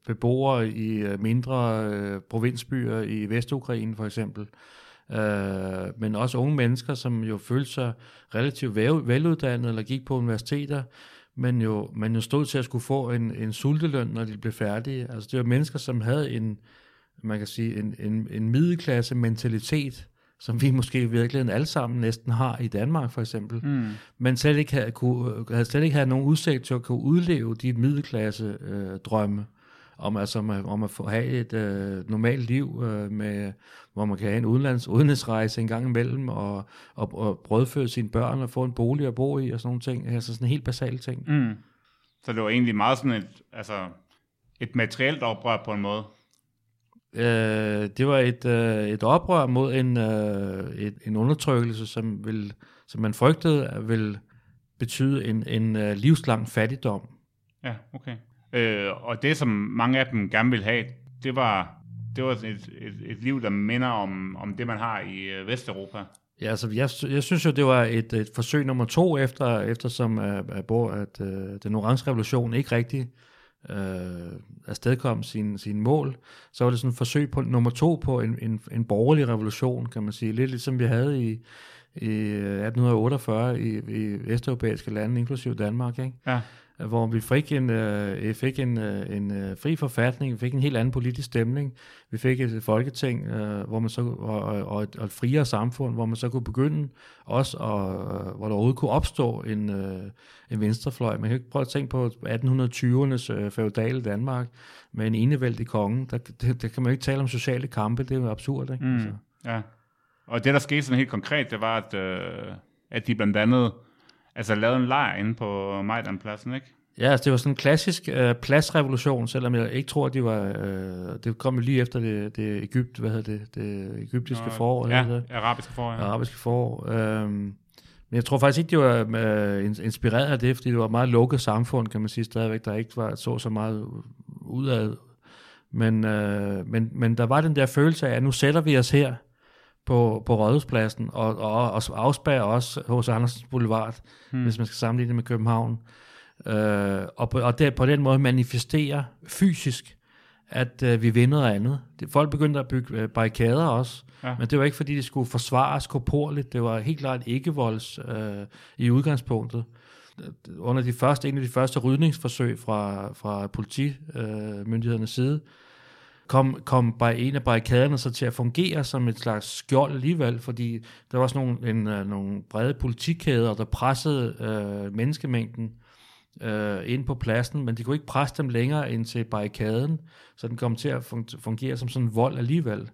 beboere i øh, mindre øh, provinsbyer i Vestukraine for eksempel. Øh, men også unge mennesker, som jo følte sig relativt veluddannede eller gik på universiteter, men jo, men jo stod til at skulle få en, en sulteløn, når de blev færdige. Altså det var mennesker, som havde en, man kan sige, en, en, en middelklasse mentalitet, som vi måske i virkeligheden alle sammen næsten har i Danmark for eksempel, mm. men slet ikke havde, kunne, havde slet ikke havde nogen udsigt til at kunne udleve de middelklasse øh, drømme. om, altså, om, at- om at få have et øh, normalt liv, øh, med, hvor man kan have en udenlands, udenlandsrejse en gang imellem, og, og, og brødføde sine børn, og få en bolig at bo i, og sådan nogle ting. Altså sådan helt basale ting. Mm. Så det var egentlig meget sådan et, altså, et materielt oprør på en måde. Øh, det var et, øh, et oprør mod en, øh, et, en undertrykkelse, som, vil, som man frygtede ville betyde en, en øh, livslang fattigdom. Ja, okay. Øh, og det, som mange af dem gerne ville have, det var, det var et, et, et liv, der minder om, om det, man har i øh, Vesteuropa. Ja, altså, jeg, jeg synes jo, det var et, et forsøg nummer to, efter, eftersom at, at, bo- at uh, den orange revolution ikke rigtig øh, afstedkom sin, sin mål, så var det sådan et forsøg på nummer to på en, en, en borgerlig revolution, kan man sige. Lidt ligesom vi havde i, i 1848 i, i vesteuropæiske lande, inklusive Danmark, ikke? Ja hvor vi fik en, øh, fik en, øh, en øh, fri forfatning, vi fik en helt anden politisk stemning, vi fik et folketing, øh, hvor man så, og, og, og, et, og et friere samfund, hvor man så kunne begynde også, og, øh, hvor der overhovedet kunne opstå en, øh, en venstrefløj. Man kan ikke prøve at tænke på 1820'ernes øh, feudale Danmark med en enevældig konge. Der, der, der kan man jo ikke tale om sociale kampe, det er jo absurd. Ikke? Mm. Altså. Ja. Og det, der skete sådan helt konkret, det var, at, øh, at de blandt andet altså, lavede en lejr inde på Majdanpladsen, ikke? Ja, altså det var sådan en klassisk øh, pladsrevolution, selvom jeg ikke tror, at de var... Øh, det kom jo lige efter det, det Egypt, hvad hedder det, det egyptiske Nå, forår, Ja, hedder det? arabiske forår, ja. arabiske forår. Øhm, men jeg tror faktisk ikke, de var øh, in- inspireret af det, fordi det var et meget lukket samfund, kan man sige stadigvæk, der ikke var, så så meget udad. Men, øh, men, men der var den der følelse af, at nu sætter vi os her på, på Rådhuspladsen og, og, og afspærrer os hos Andersens Boulevard, hmm. hvis man skal sammenligne det med København. Øh, og på, og der, på den måde manifestere fysisk, at øh, vi vinder noget andet. Det, folk begyndte at bygge øh, barrikader også, Ja. men det var ikke fordi, de skulle forsvares korporligt. Det var helt klart ikke volds øh, i udgangspunktet. Under de første, en af de første rydningsforsøg fra, fra politimyndighedernes side, kom, kom bare en af barrikaderne så til at fungere som et slags skjold alligevel, fordi der var sådan nogle, en, øh, nogle brede politikæder, der pressede øh, menneskemængden øh, ind på pladsen, men de kunne ikke presse dem længere ind til barrikaden, så den kom til at fun- fungere som sådan en vold alligevel,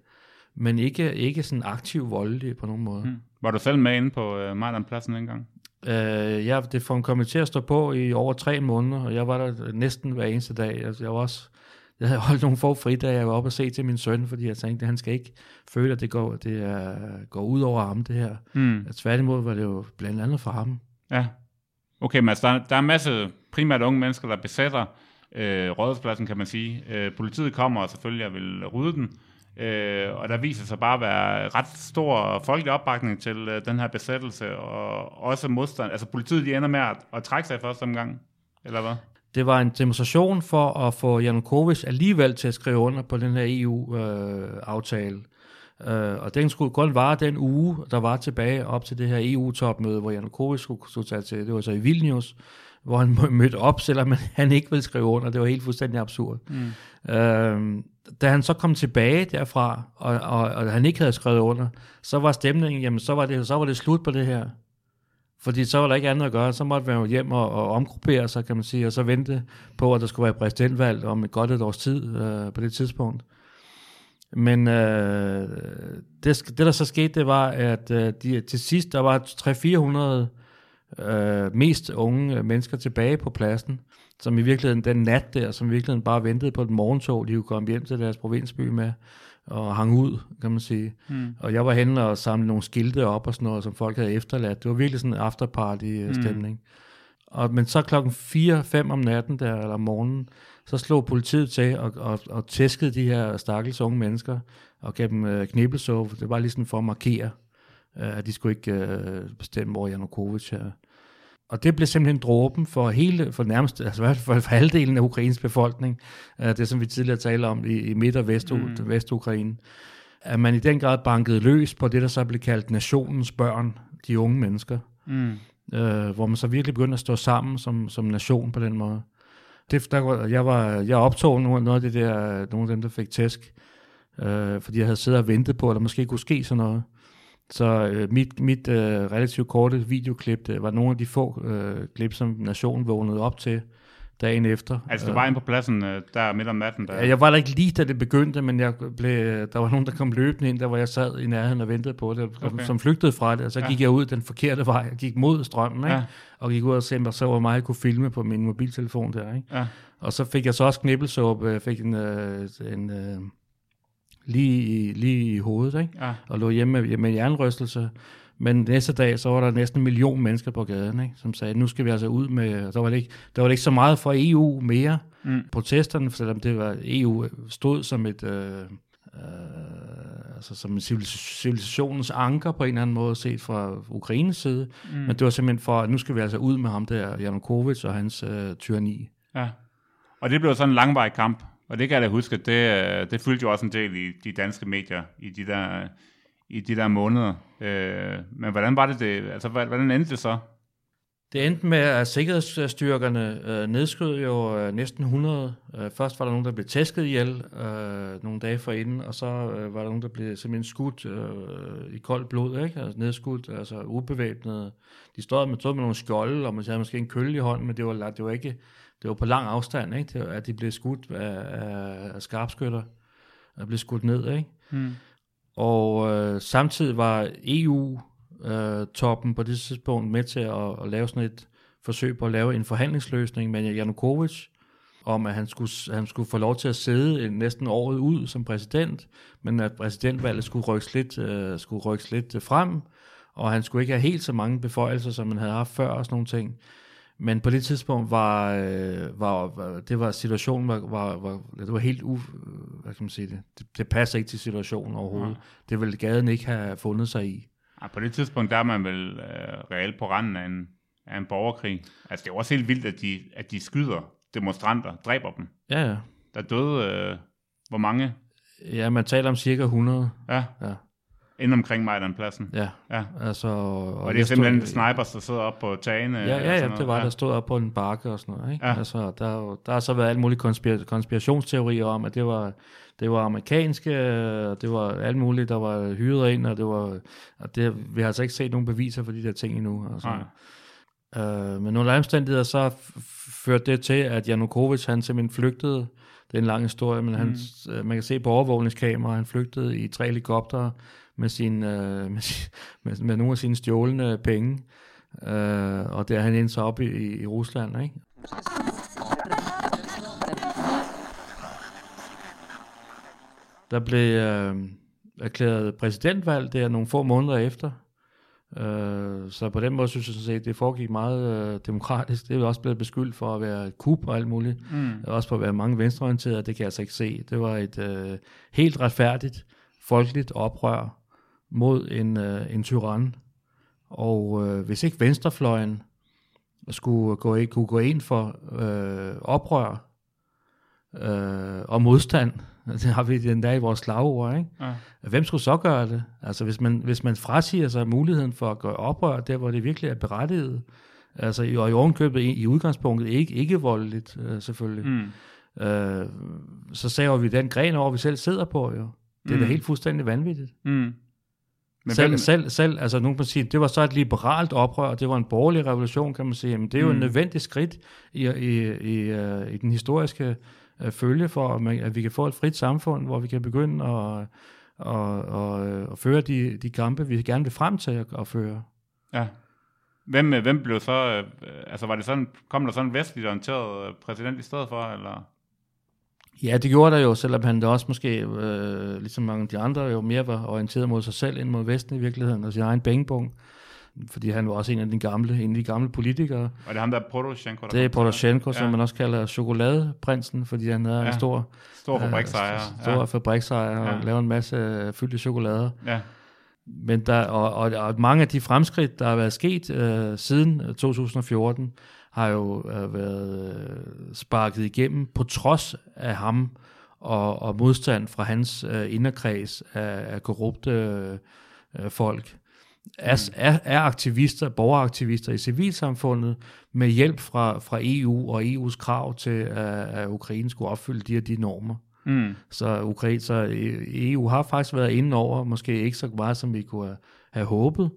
men ikke, ikke sådan aktiv voldelig på nogen måde. Mm. Var du selv med inde på øh, Majdanpladsen engang? Øh, ja, det kom til at stå på i over tre måneder, og jeg var der næsten hver eneste dag. Altså, jeg var også, jeg havde holdt nogle få fridage, jeg var oppe og se til min søn, fordi jeg tænkte, at han skal ikke føle, at det går, det er, går ud over ham, det her. Mm. Ja, tværtimod var det jo blandt andet for ham. Ja. Okay, men altså, der, der er en masse primært unge mennesker, der besætter øh, rådhuspladsen, kan man sige. Øh, politiet kommer og selvfølgelig og vil rydde den, øh, og der viser sig bare at være ret stor folkelig opbakning til øh, den her besættelse, og også modstand. Altså politiet de ender med at, at trække sig i første omgang, eller hvad? Det var en demonstration for at få Janukovic alligevel til at skrive under på den her EU-aftale. Øh, og den skulle kun vare den uge, der var tilbage op til det her EU-topmøde, hvor Janukovic skulle, skulle tage til, det var så i Vilnius, hvor han mø- mødte op, selvom han ikke ville skrive under. Det var helt fuldstændig absurd. Mm. Øh, da han så kom tilbage derfra, og, og, og han ikke havde skrevet under, så var stemningen, jamen så var det, så var det slut på det her. Fordi så var der ikke andet at gøre, så måtte man jo hjem og, og omgruppere sig, kan man sige, og så vente på, at der skulle være præsidentvalg om et godt et års tid øh, på det tidspunkt. Men øh, det, det, der så skete, det var, at øh, de, til sidst, der var 300-400 øh, mest unge mennesker tilbage på pladsen, som i virkeligheden, den nat der, som i virkeligheden bare ventede på et morgentog, de kunne komme hjem til deres provinsby med, og hang ud, kan man sige. Mm. Og jeg var henne og samlede nogle skilte op og sådan noget, som folk havde efterladt. Det var virkelig sådan en afterparty-stemning. Mm. Og, men så klokken 4-5 om natten der, eller om morgenen, så slog politiet til og, og, og tæskede de her stakkels unge mennesker og gav dem øh, knibelsov. Det var lige sådan for at markere, øh, at de skulle ikke øh, bestemme over Janukovic her. Og det blev simpelthen dråben for hele, for nærmest, altså fald for halvdelen af Ukraines befolkning, øh, det som vi tidligere talte om i, i midt- og vest, mm. Vestukraine, at man i den grad bankede løs på det, der så blev kaldt nationens børn, de unge mennesker, Mm. øh, hvor man så virkelig begyndte at stå sammen som, som nation på den måde. Det, der, jeg, var, jeg optog noget, noget af det der, nogle af dem, der fik tæsk, øh, fordi jeg havde siddet og ventet på, at der måske kunne ske sådan noget. Så øh, mit, mit øh, relativt korte videoklip, det var nogle af de få øh, klip, som nationen vågnede op til, dagen efter. Altså, du var inde på pladsen øh, der midt om natten? Der... Jeg var der ikke lige, da det begyndte, men jeg blev, der var nogen, der kom løbende ind, der hvor jeg sad i nærheden og ventede på det, okay. som flygtede fra det, og så gik ja. jeg ud den forkerte vej, og gik mod strømmen, ikke? Ja. og gik ud og se, så hvor meget jeg kunne filme på min mobiltelefon der. Ikke? Ja. Og så fik jeg så også knibbelsåb, jeg fik en, øh, en øh, lige, lige i hovedet, ikke? Ja. og lå hjemme med, med jernrystelse, men næste dag, så var der næsten en million mennesker på gaden, ikke? som sagde, nu skal vi altså ud med, der var det ikke, der var det ikke så meget for EU mere, mm. protesterne, selvom det var, EU stod som et, øh, øh, altså som en civilisationens anker på en eller anden måde, set fra Ukraines side, mm. men det var simpelthen for, at nu skal vi altså ud med ham der, Janukovic og hans øh, tyranni. Ja, og det blev sådan en langvarig kamp, og det kan jeg da huske, det, øh, det fyldte jo også en del i de danske medier, i de der i de der måneder. Øh, men hvordan var det, det altså, hvordan endte det så? Det endte med, at sikkerhedsstyrkerne øh, nedskød jo øh, næsten 100. Øh, først var der nogen, der blev tæsket ihjel øh, nogle dage forinden, og så øh, var der nogen, der blev simpelthen skudt øh, i koldt blod, ikke? Altså nedskudt, altså ubevæbnet. De stod med, stod med nogle skjolde, og man havde måske en kølle i hånden, men det var, det var ikke det var på lang afstand, ikke? Det var, at de blev skudt af, af, af skarpskytter, og blev skudt ned, ikke? Hmm. Og øh, samtidig var EU-toppen øh, på det tidspunkt med til at, at lave sådan et forsøg på at lave en forhandlingsløsning med Janukovic, om at han skulle, han skulle få lov til at sidde næsten året ud som præsident, men at præsidentvalget skulle rykkes lidt, øh, skulle rykkes lidt frem, og han skulle ikke have helt så mange beføjelser, som man havde haft før og sådan nogle ting. Men på det tidspunkt var, øh, var, var det var situationen var, var, var det var helt u, hvad kan man sige det, det, det passer ikke til situationen overhovedet. Ja. Det ville gaden ikke have fundet sig i. Ja, på det tidspunkt der er man vel øh, reelt på randen af en, af en borgerkrig. Altså det er også helt vildt, at de, at de skyder demonstranter, dræber dem. Ja, ja. Der døde, øh, hvor mange? Ja, man taler om cirka 100. Ja. ja. Inden omkring Majdan-pladsen? Ja. ja. Altså, og, og det er simpelthen stod, snipers, der sidder op på tagene? Ja, ja, ja det var, ja. der stod op på en bakke og sådan noget. Ikke? Ja. Altså, der, der har så været alle mulige konspir- konspirationsteorier om, at det var, det var amerikanske, og det var alt muligt, der var hyret ind, og det var, og det, vi har altså ikke set nogen beviser for de der ting endnu. Altså. Øh, men nogle omstændigheder så førte det til, at Janukovic, han simpelthen flygtede, det er en lang historie, men mm. han, øh, man kan se på overvågningskamera, han flygtede i tre helikopter, med, sin, øh, med, med, med nogle af sine stjålne penge, øh, og der han endte så op i, i Rusland, ikke? Der blev øh, erklæret præsidentvalg der nogle få måneder efter, øh, så på den måde synes jeg sådan set, det foregik meget øh, demokratisk. Det er også blevet beskyldt for at være kup og alt muligt. Mm. Også for at være mange venstreorienterede, det kan jeg altså ikke se. Det var et øh, helt retfærdigt, folkeligt oprør, mod en, øh, en tyran. Og øh, hvis ikke venstrefløjen skulle gå, ind, kunne gå ind for øh, oprør øh, og modstand, det har vi den dag i vores slagord, ikke? Ja. Hvem skulle så gøre det? Altså hvis man, hvis man frasiger sig muligheden for at gøre oprør, der hvor det virkelig er berettiget, altså og i ovenkøbet i, i udgangspunktet ikke, ikke voldeligt øh, selvfølgelig, mm. øh, så saver vi den gren over, vi selv sidder på jo. Det er mm. da helt fuldstændig vanvittigt. Mm. Men selv, hvem... selv, selv, altså nogen kan sige, det var så et liberalt oprør, det var en borgerlig revolution, kan man sige, men det er jo mm. et nødvendigt skridt i, i, i, uh, i den historiske uh, følge for, at, man, at vi kan få et frit samfund, hvor vi kan begynde at, at, at, at føre de, de kampe, vi gerne vil frem til at, at føre. Ja. Hvem, hvem blev så, altså var det sådan, kom der sådan en vestligt orienteret præsident i stedet for, eller? Ja, det gjorde der jo, selvom han da også måske, øh, ligesom mange af de andre, jo mere var orienteret mod sig selv end mod Vesten i virkeligheden, og sin egen bængebong. Fordi han var også en af de gamle, en af de gamle politikere. Og det er ham, der er Poroshenko? Der det er Poroshenko, ja. som man også kalder chokoladeprinsen, fordi han er ja. en stor, stor fabriksejer. Øh, stor ja. fabriksejer og ja. laver en masse fyldte chokolader. Ja. Men der, og, og, og mange af de fremskridt, der har været sket øh, siden 2014, har jo øh, været øh, sparket igennem på trods af ham og, og modstand fra hans øh, inderkreds af, af korrupte øh, folk. Er, er, er aktivister, borgeraktivister i civilsamfundet med hjælp fra, fra EU og EU's krav til, at, at Ukraine skulle opfylde de her de normer. Mm. Så, Ukraine, så EU har faktisk været inde over, måske ikke så meget, som vi kunne have, have håbet,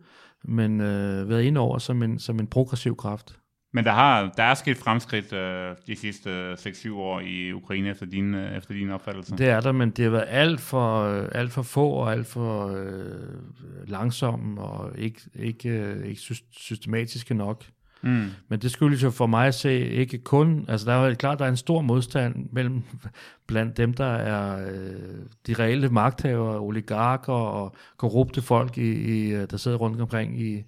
men øh, været inde over som en, som en progressiv kraft. Men der, har, der er sket fremskridt øh, de sidste 6-7 år i Ukraine efter din, øh, efter din opfattelse. Det er der, men det har været alt for, øh, alt for få og alt for øh, langsomme og ikke, ikke, øh, ikke systematiske nok. Mm. Men det skyldes jo for mig at se ikke kun, altså der er jo klart, der er en stor modstand mellem blandt dem, der er øh, de reelle magthavere, oligarker og korrupte folk, i, i, øh, der sidder rundt omkring i,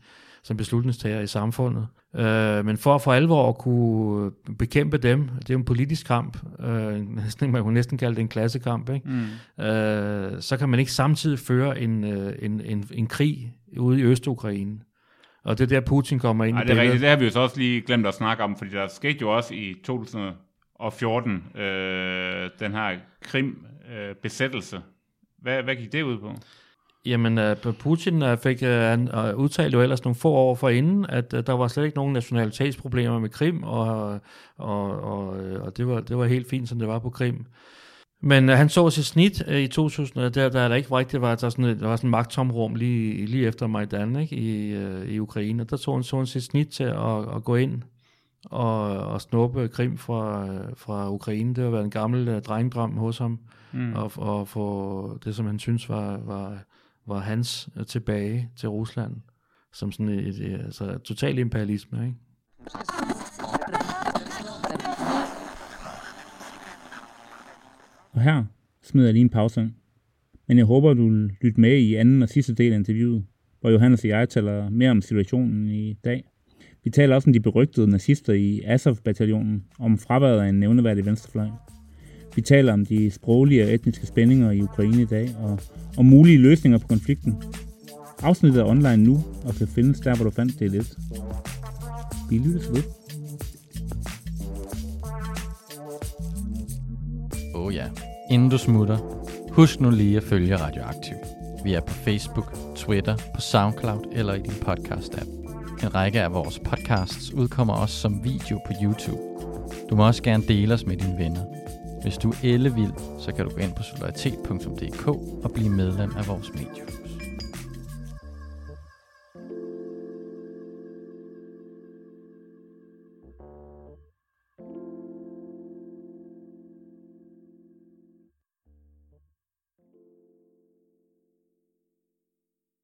som beslutningstager i samfundet. Øh, men for for alvor at kunne bekæmpe dem, det er jo en politisk kamp, øh, man kunne næsten kalde det en klassekamp, ikke? Mm. Øh, så kan man ikke samtidig føre en, øh, en, en, en krig ude i Øst-Ukraine. Og det er der, Putin kommer ind Ej, i det er rigtigt, det har vi jo så også lige glemt at snakke om, fordi der skete jo også i 2014 øh, den her Krim-besættelse. Øh, hvad, hvad gik det ud på? Jamen, uh, Putin uh, fik uh, han uh, udtalt jo ellers nogle få år for inden, at der var slet ikke nogen nationalitetsproblemer med Krim, og, og, og, og det, var, det var helt fint, som det var på Krim. Men han så sit snit i 2000, der, der, der ikke rigtigt var, der, sådan, der var sådan magttomrum lige, lige efter Majdan ikke, i, i Ukraine, der tog han, så han sit snit til at, at gå ind og, og snuppe Krim fra, fra Ukraine. Det har været en gammel drengdrøm hos ham, mm. og, og få det, som han synes var, var var hans øh, tilbage til Rusland, som sådan et, et øh, altså, total imperialisme, ikke? Og her smider jeg lige en pause. Men jeg håber, du vil lytte med i anden og sidste del af interviewet, hvor Johannes og jeg taler mere om situationen i dag. Vi taler også om de berygtede nazister i Azov-bataljonen, om fraværet af en nævneværdig venstrefløj. Vi taler om de sproglige og etniske spændinger i Ukraine i dag, og om mulige løsninger på konflikten. Afsnittet er online nu, og kan findes der, hvor du fandt det lidt. Vi lyttes ved. Åh oh ja. Inden du smutter, husk nu lige at følge Radioaktiv. Vi er på Facebook, Twitter, på SoundCloud eller i din podcast-app. En række af vores podcasts udkommer også som video på YouTube. Du må også gerne dele os med dine venner. Hvis du er ellevild, så kan du gå ind på solidaritet.dk og blive medlem af vores medie.